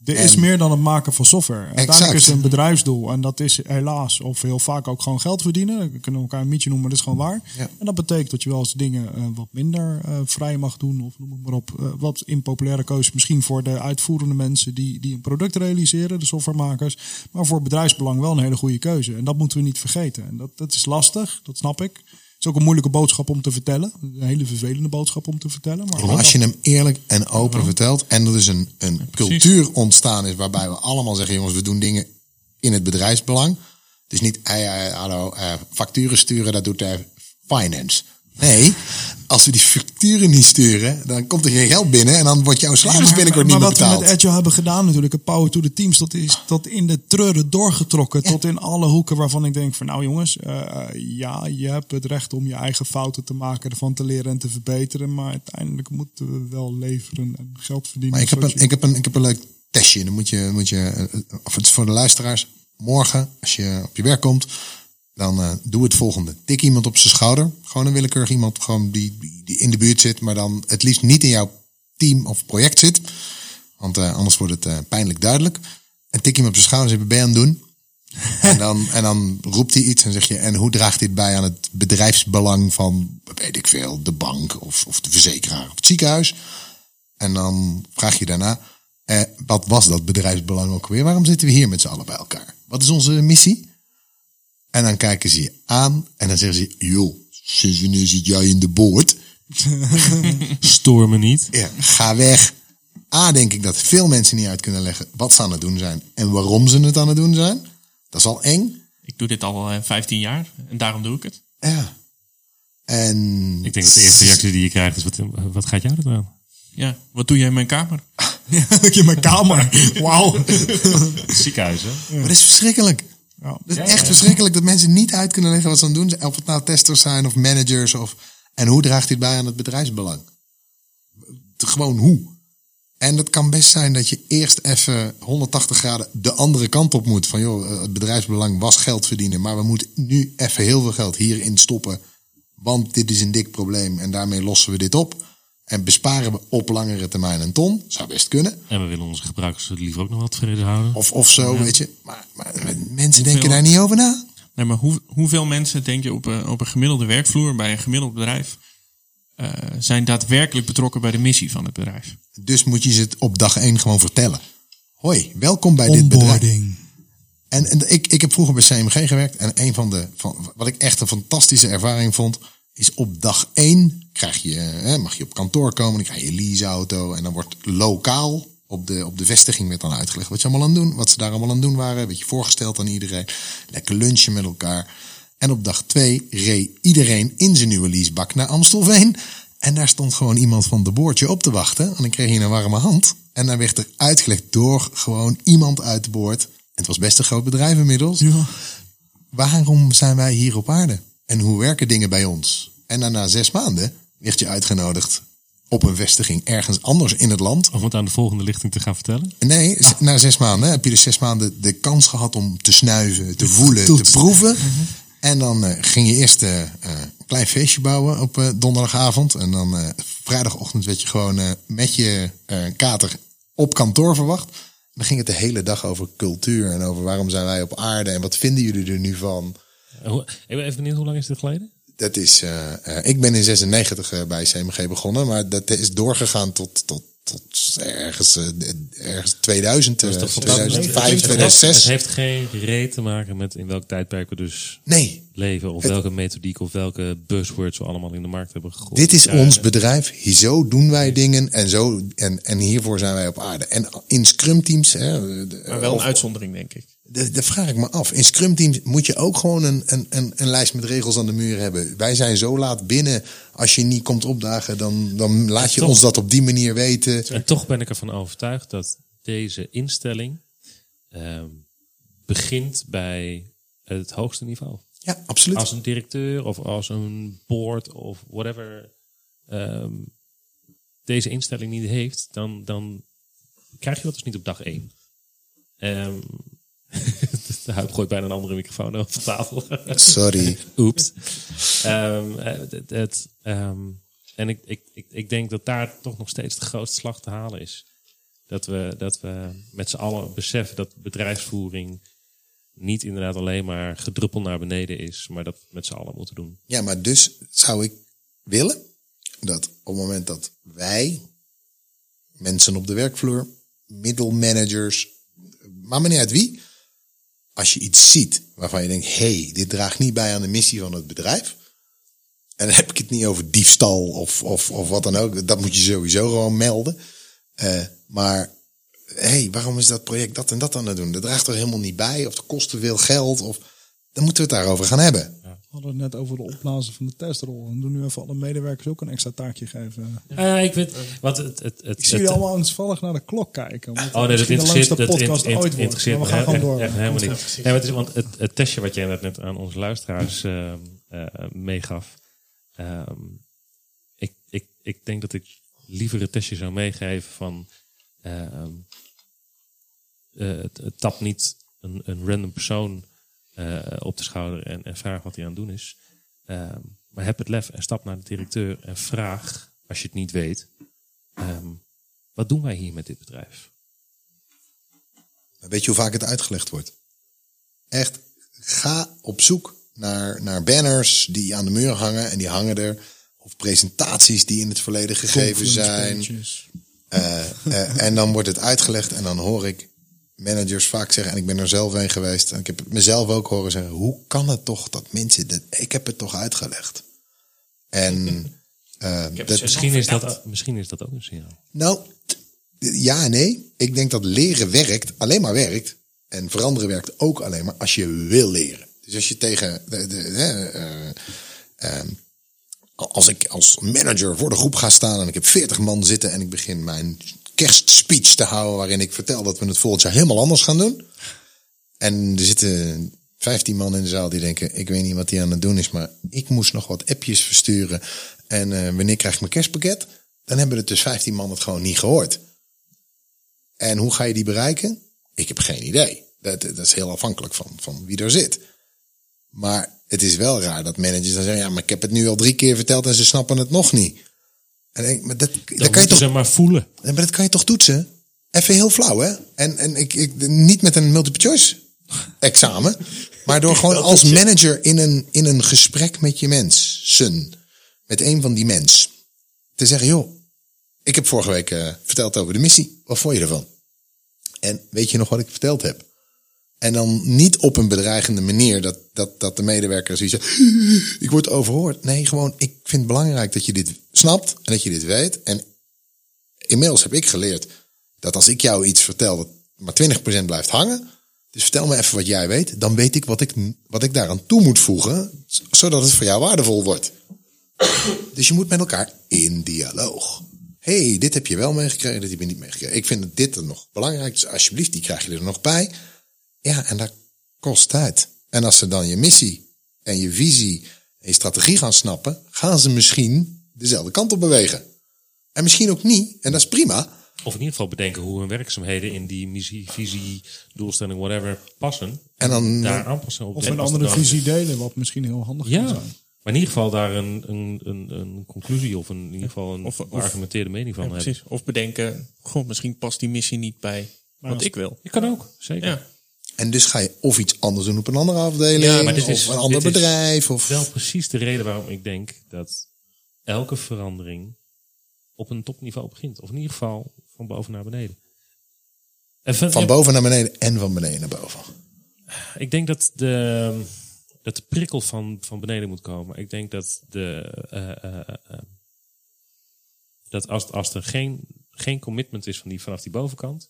Er is meer dan het maken van software. Uiteindelijk Exact. is het een bedrijfsdoel. En dat is helaas, of heel vaak ook gewoon geld verdienen. We kunnen elkaar een mietje noemen, maar dat is gewoon waar. Ja. En dat betekent dat je wel eens dingen eh, wat minder eh, vrij mag doen. Of noem het maar op. eh, wat impopulaire keuzes misschien voor de uitvoerende mensen die, die een product realiseren, de softwaremakers. Maar voor bedrijfsbelang wel een hele goede keuze. En dat moeten we niet vergeten. En dat, dat is lastig, dat snap ik. Het is ook een moeilijke boodschap om te vertellen. Een hele vervelende boodschap om te vertellen. Maar Maar als je hem eerlijk en open vertelt en er dus een, een cultuur ontstaan is waarbij we allemaal zeggen, jongens, we doen dingen in het bedrijfsbelang. Dus niet, eh, eh, hallo, eh, facturen sturen, dat doet de finance. Nee, als we die facturen niet sturen, dan komt er geen geld binnen en dan wordt jouw salaris binnenkort niet maar meer wat we betaald. met Agile hebben gedaan natuurlijk, het Power to the Teams, dat is tot in de treuren doorgetrokken. Tot in alle hoeken waarvan ik denk van nou jongens, eh, ja, je hebt het recht om je eigen fouten te maken, ervan te leren en te verbeteren. Maar uiteindelijk moeten we wel leveren en geld verdienen. Maar ik heb, een, ik, heb een, ik heb een leuk testje. Dan moet je, moet je, eh, of het is voor de luisteraars, morgen als je op je werk komt, dan eh, doe het volgende. Tik iemand op zijn schouder. Gewoon een willekeurig iemand gewoon die, die, in de buurt zit, maar dan het liefst niet in jouw team of project zit. Want eh, anders wordt het eh, pijnlijk duidelijk. En tik iemand op zijn schouder en zeg, ben je aan het doen? en, dan, en dan roept hij iets en zeg je, en hoe draagt dit bij aan het bedrijfsbelang van, weet ik veel, de bank of, of de verzekeraar of het ziekenhuis? En dan vraag je daarna, eh, wat was dat bedrijfsbelang ook weer? Waarom zitten we hier met z'n allen bij elkaar? Wat is onze missie? En dan kijken ze je aan en dan zeggen ze, joh, sinds wanneer zit jij in de boord? Stoor me niet. Ja, ga weg. A, denk ik dat veel mensen niet uit kunnen leggen wat ze aan het doen zijn en waarom ze het aan het doen zijn. Dat is al eng. Ik doe dit al eh, 15 jaar en daarom doe ik het. Ja. En Ik denk dat de eerste reactie die je krijgt is, wat, wat gaat jou er aan? Ja, wat doe jij in mijn kamer? in mijn kamer. Wauw. Ziekenhuis, hè? Maar dat is verschrikkelijk. Ja. Dat is echt verschrikkelijk dat mensen niet uit kunnen leggen wat ze aan het doen zijn. Of het nou testers zijn of managers. Of, en hoe draagt dit bij aan het bedrijfsbelang? Gewoon hoe? En dat kan best zijn dat je eerst even 180 graden de andere kant op moet. Van joh, het bedrijfsbelang was geld verdienen. Maar we moeten nu even heel veel geld hierin stoppen. Want dit is een dik probleem en daarmee lossen we dit op. En besparen we op langere termijn een ton? Zou best kunnen. En we willen onze gebruikers liever ook nog wat tevreden houden. Of, of zo, weet je. Maar, maar mensen denken daar niet over na. Nee, maar hoe, hoeveel mensen denk je op een, op een gemiddelde werkvloer bij een gemiddeld bedrijf eh, zijn daadwerkelijk betrokken bij de missie van het bedrijf? Dus moet je ze het op dag één gewoon vertellen. Hoi, welkom bij dit bedrijf. Onboarding. En, en ik, ik heb vroeger bij CMG gewerkt. En een van de, van, wat ik echt een fantastische ervaring vond, is op dag één krijg je, hè, mag je op kantoor komen, dan krijg je een leaseauto. En dan wordt lokaal op de, op de vestiging werd dan uitgelegd wat je allemaal aan doen, wat ze daar allemaal aan doen waren. Werd je voorgesteld aan iedereen. Lekker lunchen met elkaar. En op dag twee reed iedereen in zijn nieuwe leasebak naar Amstelveen. En daar stond gewoon iemand van de boordje op te wachten. En dan kreeg je een warme hand. En dan werd er uitgelegd door gewoon iemand uit de boord. En het was best een groot bedrijf inmiddels. Waarom zijn wij hier op aarde? En hoe werken dingen bij ons? En dan na zes maanden werd je uitgenodigd op een vestiging ergens anders in het land. Om het aan de volgende lichting te gaan vertellen. Nee, na zes maanden heb je dus zes maanden de kans gehad om te snuiven, te voelen, te proeven. En dan eh, ging je eerst eh, eh, een klein feestje bouwen op eh, donderdagavond. En dan eh, vrijdagochtend werd je gewoon met je eh, kater op kantoor verwacht. Dan ging het de hele dag over cultuur en over waarom zijn wij op aarde en wat vinden jullie er nu van. Eh, Ik ben even benieuwd, hoe lang is dit geleden? Dat is, eh, eh, ik ben in 96 eh, bij CMG begonnen, maar dat is doorgegaan tot, tot, tot ergens, ergens 2000, eh, Dat is toch fantastisch? 2005, Het 2006. heeft geen reet te maken met in welk tijdperk we dus Nee, leven. Of welke methodiek of welke buzzwords we allemaal in de markt hebben gegooid. dit is Ja, ons bedrijf. Hier, zo doen wij dingen en, zo, en, en hiervoor zijn wij op aarde. En in scrum teams, hè, Maar wel een uitzondering, denk ik. Dat, vraag ik me af. In Scrum Teams moet je ook gewoon een, een, een, een lijst met regels aan de muur hebben. Wij zijn zo laat binnen. Als je niet komt opdagen, dan, dan laat je toch- ons dat op die manier weten. En toch ben ik ervan overtuigd dat deze instelling ehm, begint bij het hoogste niveau. Ja, absoluut. Als een directeur of als een board of whatever ehm, deze instelling niet heeft, dan, dan krijg je dat dus niet op dag één. Ehm de huid gooit bijna een andere microfoon over tafel. Sorry. Oeps. Het, het, ehm, en ik, ik, ik, ik denk dat daar toch nog steeds de grootste slag te halen is. Dat we, dat we met z'n allen beseffen dat bedrijfsvoering niet inderdaad alleen maar gedruppel naar beneden is, maar dat we met z'n allen moeten doen. Ja, maar dus zou ik willen dat op het moment dat wij, mensen op de werkvloer, middelmanagers, maar niet uit wie, als je iets ziet waarvan je denkt, hey, dit draagt niet bij aan de missie van het bedrijf. En dan heb ik het niet over diefstal of, of, of wat dan ook. Dat moet je sowieso gewoon melden. Eh, maar hey, waarom is dat project dat en dat aan het doen? Dat draagt er helemaal niet bij. Of dat kost te veel geld. Of dan moeten we het daarover gaan hebben. Hadden het net over de opblazen van de testrol. En doen nu even alle medewerkers ook een extra taakje geven. Uh, ik weet, wat het, het, het, Ik zie jullie allemaal angstvallig naar de klok kijken. Oh nee, dat de interesseert, langste dat podcast int- int- ooit wordt. interesseert Maar we gaan gewoon door. echt helemaal niet. Nee, maar het is, want het, het testje wat jij net, aan onze luisteraars eh, eh, meegaf. ehm, ik, ik, ik denk dat ik liever het testje zou meegeven van... ehm, eh, het, het tap niet een, een random persoon eh, op de schouder en, en vraag wat hij aan het doen is. Ehm, maar heb het lef en stap naar de directeur en vraag, als je het niet weet... ehm, wat doen wij hier met dit bedrijf? Weet je hoe vaak het uitgelegd wordt? Echt, ga op zoek naar, naar banners die aan de muur hangen en die hangen er. Of presentaties die in het verleden gegeven zijn. Eh, eh, en dan wordt het uitgelegd en dan hoor ik managers vaak zeggen, en ik ben er zelf een geweest, en ik heb het mezelf ook horen zeggen, hoe kan het toch dat mensen, dat, ik heb het toch uitgelegd. En eh, dat, Misschien is, dat, misschien is dat ook een signaal. nou, ja en nee. Ik denk dat leren werkt, alleen maar werkt. En veranderen werkt ook alleen maar als je wil leren. Dus als je tegen de, de, hè, eh, ehm, als ik als manager voor de groep ga staan en ik heb 40 man zitten en ik begin mijn kerstspeech te houden waarin ik vertel dat we het volgend jaar helemaal anders gaan doen. En er zitten 15 man in de zaal die denken, ik weet niet wat die aan het doen is, maar ik moest nog wat appjes versturen. En eh, wanneer krijg ik mijn kerstpakket? Dan hebben er dus 15 man het gewoon niet gehoord. En hoe ga je die bereiken? Ik heb geen idee. Dat, dat is heel afhankelijk van, van wie er zit. Maar het is wel raar dat managers dan zeggen, ja, maar ik heb het nu al drie keer verteld en ze snappen het nog niet. En denk, maar dat, dat Dan kan je toch ze maar voelen. Maar dat kan je toch toetsen? Even heel flauw, hè? En, en ik, ik, niet met een multiple choice examen, maar door gewoon als manager in een, in een gesprek met je mensen, met een van die mens, te zeggen, joh, ik heb vorige week eh, verteld over de missie. Wat vond je ervan? En weet je nog wat ik verteld heb? En dan niet op een bedreigende manier dat, dat, dat de medewerker zoiets zegt, ik word overhoord. Nee, gewoon, ik vind het belangrijk dat je dit snapt en dat je dit weet. En inmiddels heb ik geleerd dat als ik jou iets vertel dat maar 20% blijft hangen. Dus vertel me even wat jij weet. Dan weet ik wat ik, wat ik daaraan toe moet voegen. Zodat het voor jou waardevol wordt. Dus je moet met elkaar in dialoog. hey, dit heb je wel meegekregen, dit heb je niet meegekregen. Ik vind dit er nog belangrijk, dus alsjeblieft, die krijg je er nog bij. Ja, en dat kost tijd. En als ze dan je missie en je visie en je strategie gaan snappen, gaan ze misschien dezelfde kant op bewegen. En misschien ook niet, en dat is prima. Of in ieder geval bedenken hoe hun werkzaamheden in die missie, visie, doelstelling, whatever passen. En dan- daar aanpassen op. Of En een andere er visie delen, wat misschien heel handig Ja, kan zijn. maar in ieder geval daar een, een, een, een conclusie of een, in ieder geval een Of- of- geargumenteerde mening van Ja, hebben. precies. Of bedenken, goh, misschien past die missie niet bij wat als- ik wil. Je kan ook, zeker. Ja. En dus ga je of iets anders doen op een andere afdeling, Ja, maar dit of is- een ander dit is bedrijf. Of... Wel precies de reden waarom ik denk dat elke verandering op een topniveau begint. Of in ieder geval van boven naar beneden. En van, boven naar beneden en van beneden naar boven. Ik denk dat de, dat de prikkel van, van beneden moet komen. Ik denk dat, de, eh, eh, eh, dat als, als er geen, geen commitment is van die, vanaf die bovenkant,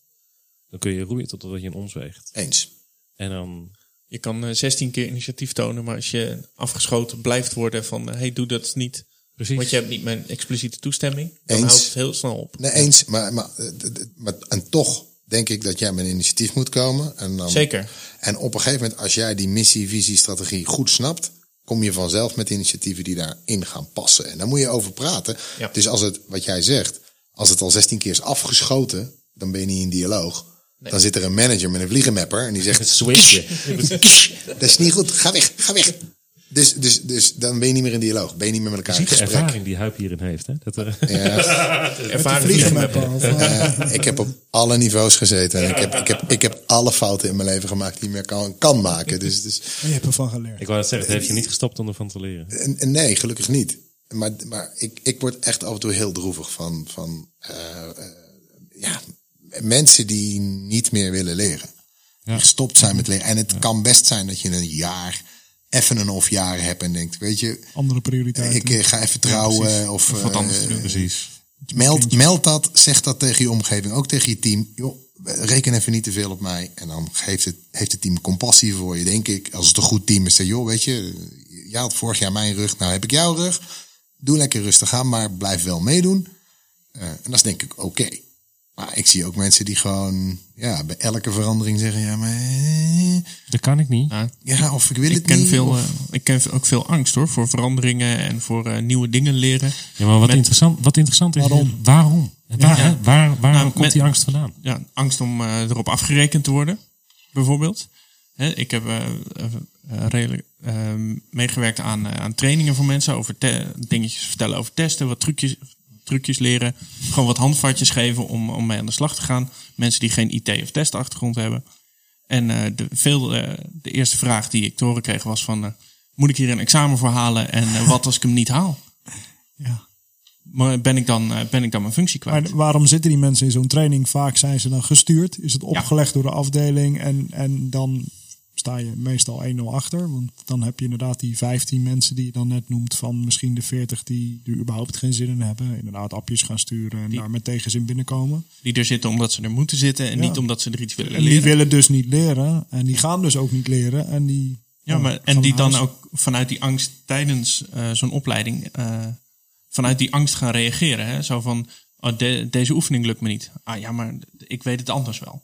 dan kun je roeien totdat je een ons weegt. Eens. En dan, Je kan eh, 16 keer initiatief tonen, maar als je afgeschoten blijft worden van, hé, hey, doe dat niet. precies. Want je hebt niet mijn expliciete toestemming. Dan Eens. houdt het heel snel op. Nee, eens. Maar, maar, eh, maar, en toch denk ik dat jij met een initiatief moet komen. En dan, Zeker. En op een gegeven moment, als jij die missie, visie, strategie goed snapt, kom je vanzelf met initiatieven die daarin gaan passen. En daar moet je over praten. Ja. Dus als het, wat jij zegt, als het al 16 keer is afgeschoten, dan ben je niet in dialoog. Dan zit er een manager met een vliegenmapper en die zegt: switchen. Dat is niet goed, ga weg, ga weg. Dus, dus, dus dan ben je niet meer in dialoog. Ben je niet meer met Je elkaar in ziet de gesprek. ervaring die Huip hierin heeft. Hè? Dat, eh, Ja. Ervaring met eh, ik heb op alle niveaus gezeten. En ik heb, ik, heb, ik heb alle fouten in mijn leven gemaakt die ik meer kan, kan maken. Dus, dus je hebt ervan geleerd. ik wou het zeggen, het heeft je niet gestopt om ervan te leren. en- en nee, gelukkig niet. Maar, maar ik, ik word echt af en toe heel droevig van, van eh, eh, ja, mensen die niet meer willen leren. Die gestopt zijn met leren. En het kan best zijn dat je een jaar, even een of jaar hebt en denkt, weet je, Andere prioriteiten. ik eh, ga even trouwen. of Of wat eh, anders doen. Precies. Meld, meld dat, zeg dat tegen je omgeving, ook tegen je team. Joh, reken even niet te veel op mij. En dan geeft het, heeft het team compassie voor je, denk ik. Als het een goed team is, dan joh, weet je, jij had vorig jaar mijn rug, nou heb ik jouw rug. Doe lekker rustig aan, maar blijf wel meedoen. Eh, en dat is denk ik oké. Maar ik zie ook mensen die gewoon, ja, bij elke verandering zeggen, ja, maar, eh, Dat kan ik niet. Ja, ja, of ik wil het ik, ken niet. veel, of- eh, ik ken ook veel angst hoor, voor veranderingen en voor eh, nieuwe dingen leren. Ja, maar wat, Met- interessant, wat interessant is, Waarom? is waarom? Waar, hè? waar, waar Nou, komt met- die angst vandaan? ja, angst om eh, erop afgerekend te worden, bijvoorbeeld. Hè, ik heb redelijk meegewerkt aan, eh, aan trainingen voor mensen over dingetjes vertellen over testen, wat trucjes, trucjes leren. Gewoon wat handvatjes geven om, om mee aan de slag te gaan. Mensen die geen IT- of testachtergrond hebben. En eh, de, veel, eh, de eerste vraag die ik te horen kreeg was van... eh, moet ik hier een examen voor halen en wat als ik hem niet haal? Ja. Maar ben ik dan, ben ik dan mijn functie kwijt? Maar waarom zitten die mensen in zo'n training? Vaak zijn ze dan gestuurd. Is het opgelegd door de afdeling. En, en dan sta je meestal 1-0 achter. Want dan heb je inderdaad die 15 mensen die je dan net noemt. Van misschien de 40 die er überhaupt geen zin in hebben. Inderdaad appjes gaan sturen en daar met tegenzin binnenkomen. Die er zitten omdat ze er moeten zitten en Ja. niet omdat ze er iets willen En die leren. willen dus niet leren. En die gaan dus ook niet leren. En die, Ja, maar, en die dan ook vanuit die angst tijdens eh, zo'n opleiding, eh, vanuit die angst gaan reageren. Hè? Zo van, oh, de- deze oefening lukt me niet. Ah ja, maar ik weet het anders wel.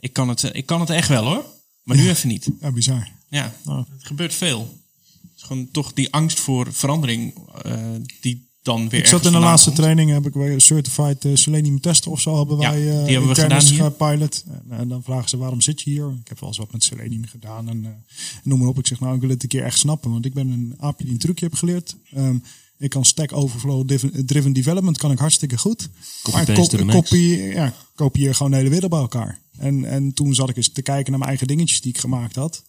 Ik kan het, eh, ik kan het echt wel hoor, maar nu even niet. Ja, bizar. Ja, het gebeurt veel. Het is gewoon toch die angst voor verandering eh, die dan weer Ik zat in de laatste komt. training, heb ik weer een certified eh, Selenium tester of zo hebben Ja, wij. eh, die hebben we gedaan hier. gepilot. En, en dan vragen ze waarom zit je hier? Ik heb wel eens wat met Selenium gedaan en noem maar op. Ik zeg nou, ik wil het een keer echt snappen, want ik ben een aapje die een trucje heb geleerd. Ehm, Ik kan Stack Overflow Driven- Development kan ik hartstikke goed. Maar Copy-paste to the max. kopie, ja, kopieer gewoon de hele wereld bij elkaar. En, en toen zat ik eens te kijken naar mijn eigen dingetjes die ik gemaakt had.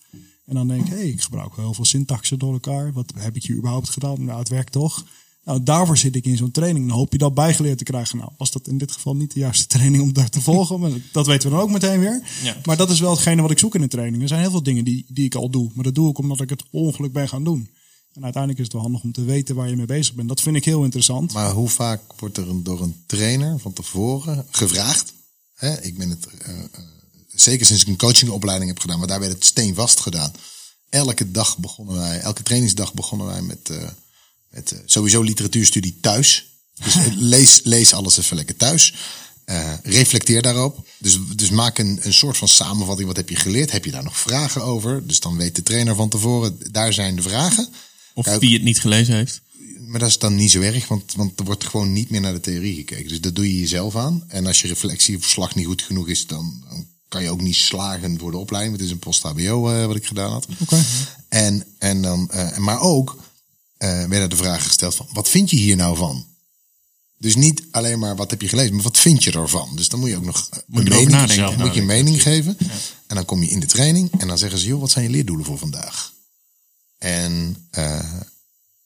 En dan denk ik, hé, ik gebruik wel heel veel syntaxen door elkaar. Wat heb ik hier überhaupt gedaan? Nou, het werkt toch. Nou, daarvoor zit ik in zo'n training. Dan hoop je dat bijgeleerd te krijgen. Nou, was dat in dit geval niet de juiste training om daar te volgen. Maar dat weten we dan ook meteen weer. Ja. Maar dat is wel hetgene wat ik zoek in een training. Er zijn heel veel dingen die, die ik al doe. Maar dat doe ik omdat ik het ongeluk ben gaan doen. En uiteindelijk is het wel handig om te weten waar je mee bezig bent. Dat vind ik heel interessant. Maar hoe vaak wordt er een, door een trainer van tevoren gevraagd? Hè, ik ben het, eh, eh, zeker sinds ik een coachingopleiding heb gedaan, maar daar werd het steenvast gedaan. Elke dag begonnen wij, elke trainingsdag begonnen wij met, eh, met sowieso literatuurstudie thuis. Dus lees, lees alles even lekker thuis. Reflecteer daarop. Dus, dus maak een, een soort van samenvatting. Wat heb je geleerd? Heb je daar nog vragen over? Dus dan weet de trainer van tevoren, daar zijn de vragen. Of Kijk, wie het niet gelezen heeft. maar dat is dan niet zo erg, want, want er wordt gewoon niet meer naar de theorie gekeken. Dus dat doe je jezelf aan. En als je reflectieverslag niet goed genoeg is, dan, dan kan je ook niet slagen voor de opleiding. Het is een post-HBO eh, wat ik gedaan had. En, en dan, eh, maar ook eh, werden de vragen gesteld van, wat vind je hier nou van? Dus niet alleen maar wat heb je gelezen, maar wat vind je ervan? Dus dan moet je ook nog Moet je een erover mening, nadenken. moet je een mening geven. En dan kom je in de training en dan zeggen ze, joh, wat zijn je leerdoelen voor vandaag? En eh,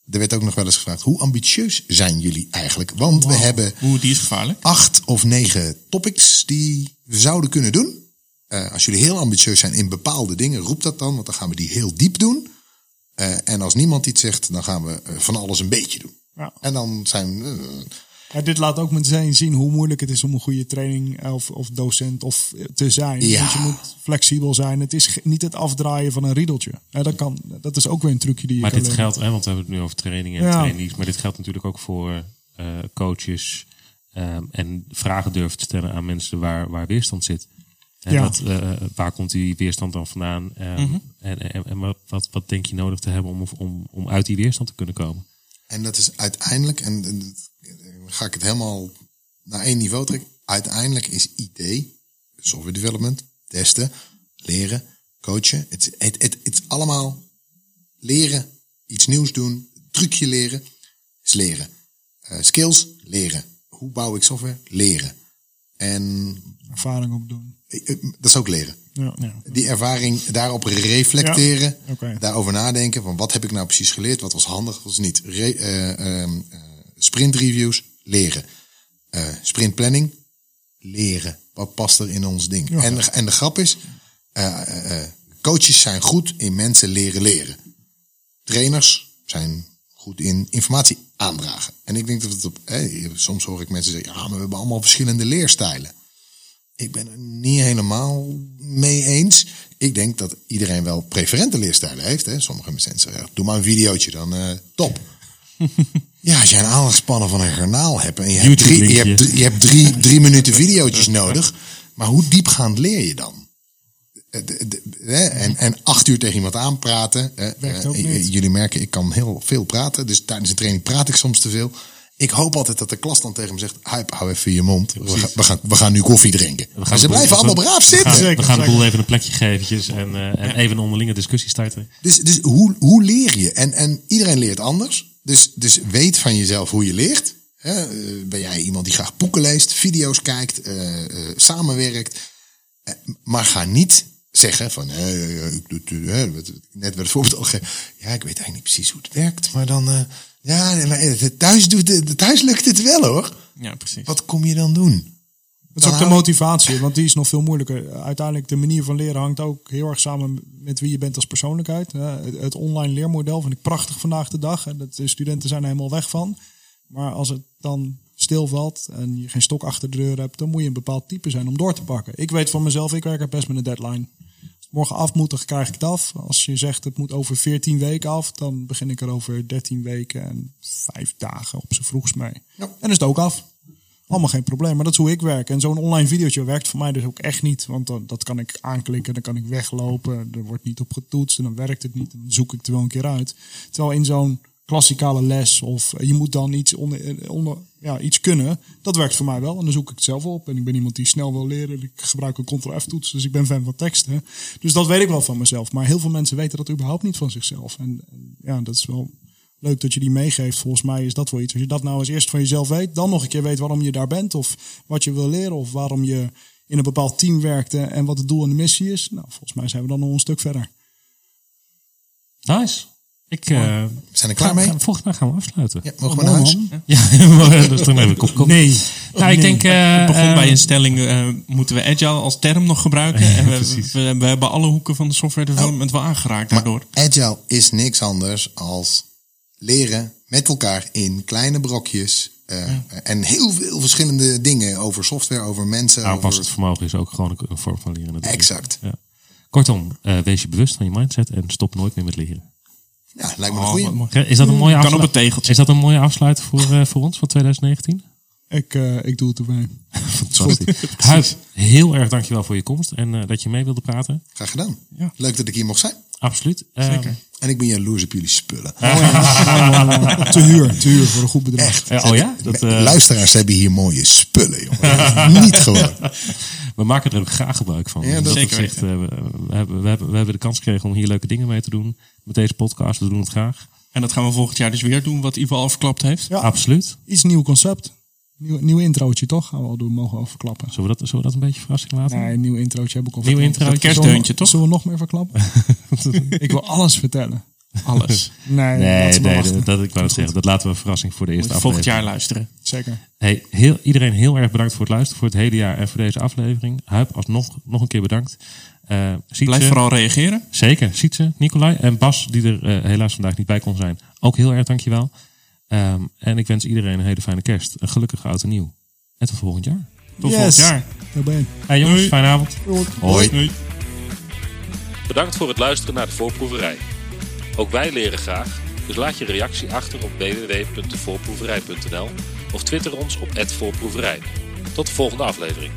er werd ook nog wel eens gevraagd, hoe ambitieus zijn jullie eigenlijk? Want we hebben Oeh, die is gevaarlijk. acht of negen topics die we zouden kunnen doen. Eh, als jullie heel ambitieus zijn in bepaalde dingen, roep dat dan, want dan gaan we die heel diep doen. Eh, en als niemand iets zegt, dan gaan we van alles een beetje doen. Ja. En dan zijn we. Eh, Ja, dit laat ook meteen zien hoe moeilijk het is om een goede training of, of docent of te zijn. Ja. Want je moet flexibel zijn. Het is niet het afdraaien van een riedeltje. Ja, dat, kan, dat is ook weer een trucje die je Maar kan dit leren. geldt, hè, want we hebben het nu over trainingen en Ja. trainees. Maar dit geldt natuurlijk ook voor eh, coaches. ehm, en vragen durven te stellen aan mensen waar, waar weerstand zit. En Ja. wat, eh, waar komt die weerstand dan vandaan? Ehm, En, en, en wat, wat, wat denk je nodig te hebben om, om, om uit die weerstand te kunnen komen? En dat is uiteindelijk, en, en dat- dan ga ik het helemaal naar één niveau trekken. Uiteindelijk is IT, software development, testen, leren, coachen. Het, het, het, het is allemaal leren, iets nieuws doen, trucje leren, is leren. Eh, skills, leren. Hoe bouw ik software? Leren. En Ervaring opdoen. eh, eh, dat is ook leren. Ja, ja. Die ervaring daarop reflecteren. Daarover nadenken. Van wat heb ik nou precies geleerd? Wat was handig? Wat was niet? Re, eh, ehm, eh, sprint reviews. Leren. Eh, sprint planning. Leren. Wat past er in ons ding? En, de- en de grap is. eh, eh, coaches zijn goed in mensen leren leren. Trainers zijn goed in informatie aandragen. En ik denk dat het op... soms hoor ik mensen zeggen... Ja, maar we hebben allemaal verschillende leerstijlen. Ik ben er niet helemaal mee eens. Ik denk dat iedereen wel preferente leerstijlen heeft. Hè. Sommige mensen zeggen, doe maar een videootje, dan top. ja, als jij een aandachtspannen van een garnaal hebt... en je hebt, drie, je hebt, je hebt drie, drie minuten videootjes nodig... maar hoe diepgaand leer je dan? Eh, de- de- En, en acht uur tegen iemand aanpraten. eh, eh. Jullie merken, ik kan heel veel praten. Dus tijdens een training praat ik soms te veel. Ik hoop altijd dat de klas dan tegen me zegt... Huip, hou even je mond. We gaan, we, gaan, we gaan nu koffie drinken. We ze de boel- blijven allemaal braaf we zitten. gaan- we gaan de zeker. boel even een plekje geven eventjes en, eh, en even een onderlinge discussie starten. Dus, dus hoe, hoe leer je? En, en iedereen leert anders. Dus, dus weet van jezelf hoe je leert. Hè, eh, ben jij iemand die graag boeken leest, video's kijkt, eh, eh, samenwerkt. Maar ga niet zeggen van, ik doe net werd het voorbeeld al gegeven. Ja, ik weet eigenlijk niet precies hoe het werkt. Maar dan, ja, thuis, doet, het- thuis lukt het wel hoor. Ja, precies. Wat kom je dan doen? Dat is ook de motivatie, want die is nog veel moeilijker. Uiteindelijk, de manier van leren hangt ook heel erg samen met wie je bent als persoonlijkheid. Eh, Het online leermodel vind ik prachtig vandaag de dag. De studenten zijn er helemaal weg van. Maar als het dan stilvalt en je geen stok achter de deur hebt, dan moet je een bepaald type zijn om door te pakken. Ik weet van mezelf, ik werk er best met een deadline. Morgen af moet, dan krijg ik het af. Als je zegt het moet over 14 weken af, dan begin ik er over 13 weken en 5 dagen op z'n vroegst mee. Ja. En dan is het ook af. Allemaal geen probleem, maar dat is hoe ik werk. En zo'n online videootje werkt voor mij dus ook echt niet. Want dan, dat kan ik aanklikken, dan kan ik weglopen. Er wordt niet op getoetst en dan werkt het niet. Dan zoek ik het wel een keer uit. Terwijl in zo'n klassikale les of je moet dan iets, onder, onder, ja, iets kunnen. Dat werkt voor mij wel. En dan zoek ik het zelf op. En ik ben iemand die snel wil leren. Ik gebruik een Ctrl-F-toets, dus ik ben fan van teksten. Dus dat weet ik wel van mezelf. Maar heel veel mensen weten dat überhaupt niet van zichzelf. En ja, dat is wel leuk dat je die meegeeft. Volgens mij is dat wel iets. Als je dat nou eens eerst van jezelf weet, dan nog een keer weet waarom je daar bent. Of wat je wil leren. Of waarom je in een bepaald team werkt en wat het doel en de missie is. Nou, volgens mij zijn we dan nog een stuk verder. Nice. Ik, uh, We zijn er klaar mee. Volgens mij gaan we afsluiten. Ja, mogen we naar huis? Ja, dat is toch even een kop kop. Nee. Nou, ik denk... eh, Het begon eh, bij een stelling, eh, moeten we agile als term nog gebruiken? en we, we, we hebben alle hoeken van de software development wel aangeraakt daardoor. Agile is niks anders als leren met elkaar in kleine brokjes. eh, En heel veel verschillende dingen over software, over mensen. Aanpassend over... vermogen is ook gewoon een, vorm van leren. natuurlijk. Exact. Ja. Kortom, eh, wees je bewust van je mindset en stop nooit meer met leren. Ja, lijkt me een Oh, goeie. mooi. Is dat een mooie Kan op afsluit- het tegeltje. Is dat een mooie afsluit voor, eh, voor ons van 2019? Ik, eh, ik doe het erbij. Fantastisch. Huib, heel erg dankjewel voor je komst en eh, dat je mee wilde praten. Graag gedaan. Ja. Leuk dat ik hier mocht zijn. Absoluut. Zeker. En ik ben jaloers op jullie spullen. te huur, te huur voor een goed bedrag. oh ja? Dat, eh, Luisteraars hebben hier mooie spullen, jongen. Niet gewoon. we maken er ook graag gebruik van. Ja, dat zeker opzicht, eh, we, we hebben, we, hebben, we hebben de kans gekregen om hier leuke dingen mee te doen. Met deze podcast, we doen het graag. En dat gaan we volgend jaar dus weer doen, wat Ivo al verklapt heeft. Ja. Absoluut. Iets nieuw concept. Nieuw, nieuw introotje toch? Gaan we al doen, mogen we al verklappen. Zullen we dat, zullen we dat een beetje verrassing laten? Nee, een nieuw introotje heb ik al Nieuw introotje. Kerstdeuntje, toch? Zullen we nog meer verklappen? ik wil alles vertellen. Alles. Nee, Nee, dat, ik wou het zeggen. Dat laten we een verrassing voor de eerste Volgend aflevering. jaar luisteren. Zeker. Hey, heel, iedereen heel erg bedankt voor het luisteren voor het hele jaar en voor deze aflevering. Huip, alsnog nog een keer bedankt. Eh Sietse, Blijf vooral reageren. Zeker, Sietse, Nicolai en Bas, die er eh, helaas vandaag niet bij kon zijn. Ook heel erg dankjewel. Ehm en ik wens iedereen een hele fijne kerst. Een gelukkige oud en nieuw. En tot volgend jaar. Tot Yes. volgend jaar. Hey jongens, Doei. fijne avond. Hoi. Doei. Bedankt voor het luisteren naar de voorproeverij. Ook wij leren graag, dus laat je reactie achter op www.devoorproeverij.nl of twitter ons op @voorproeverij. Tot de volgende aflevering.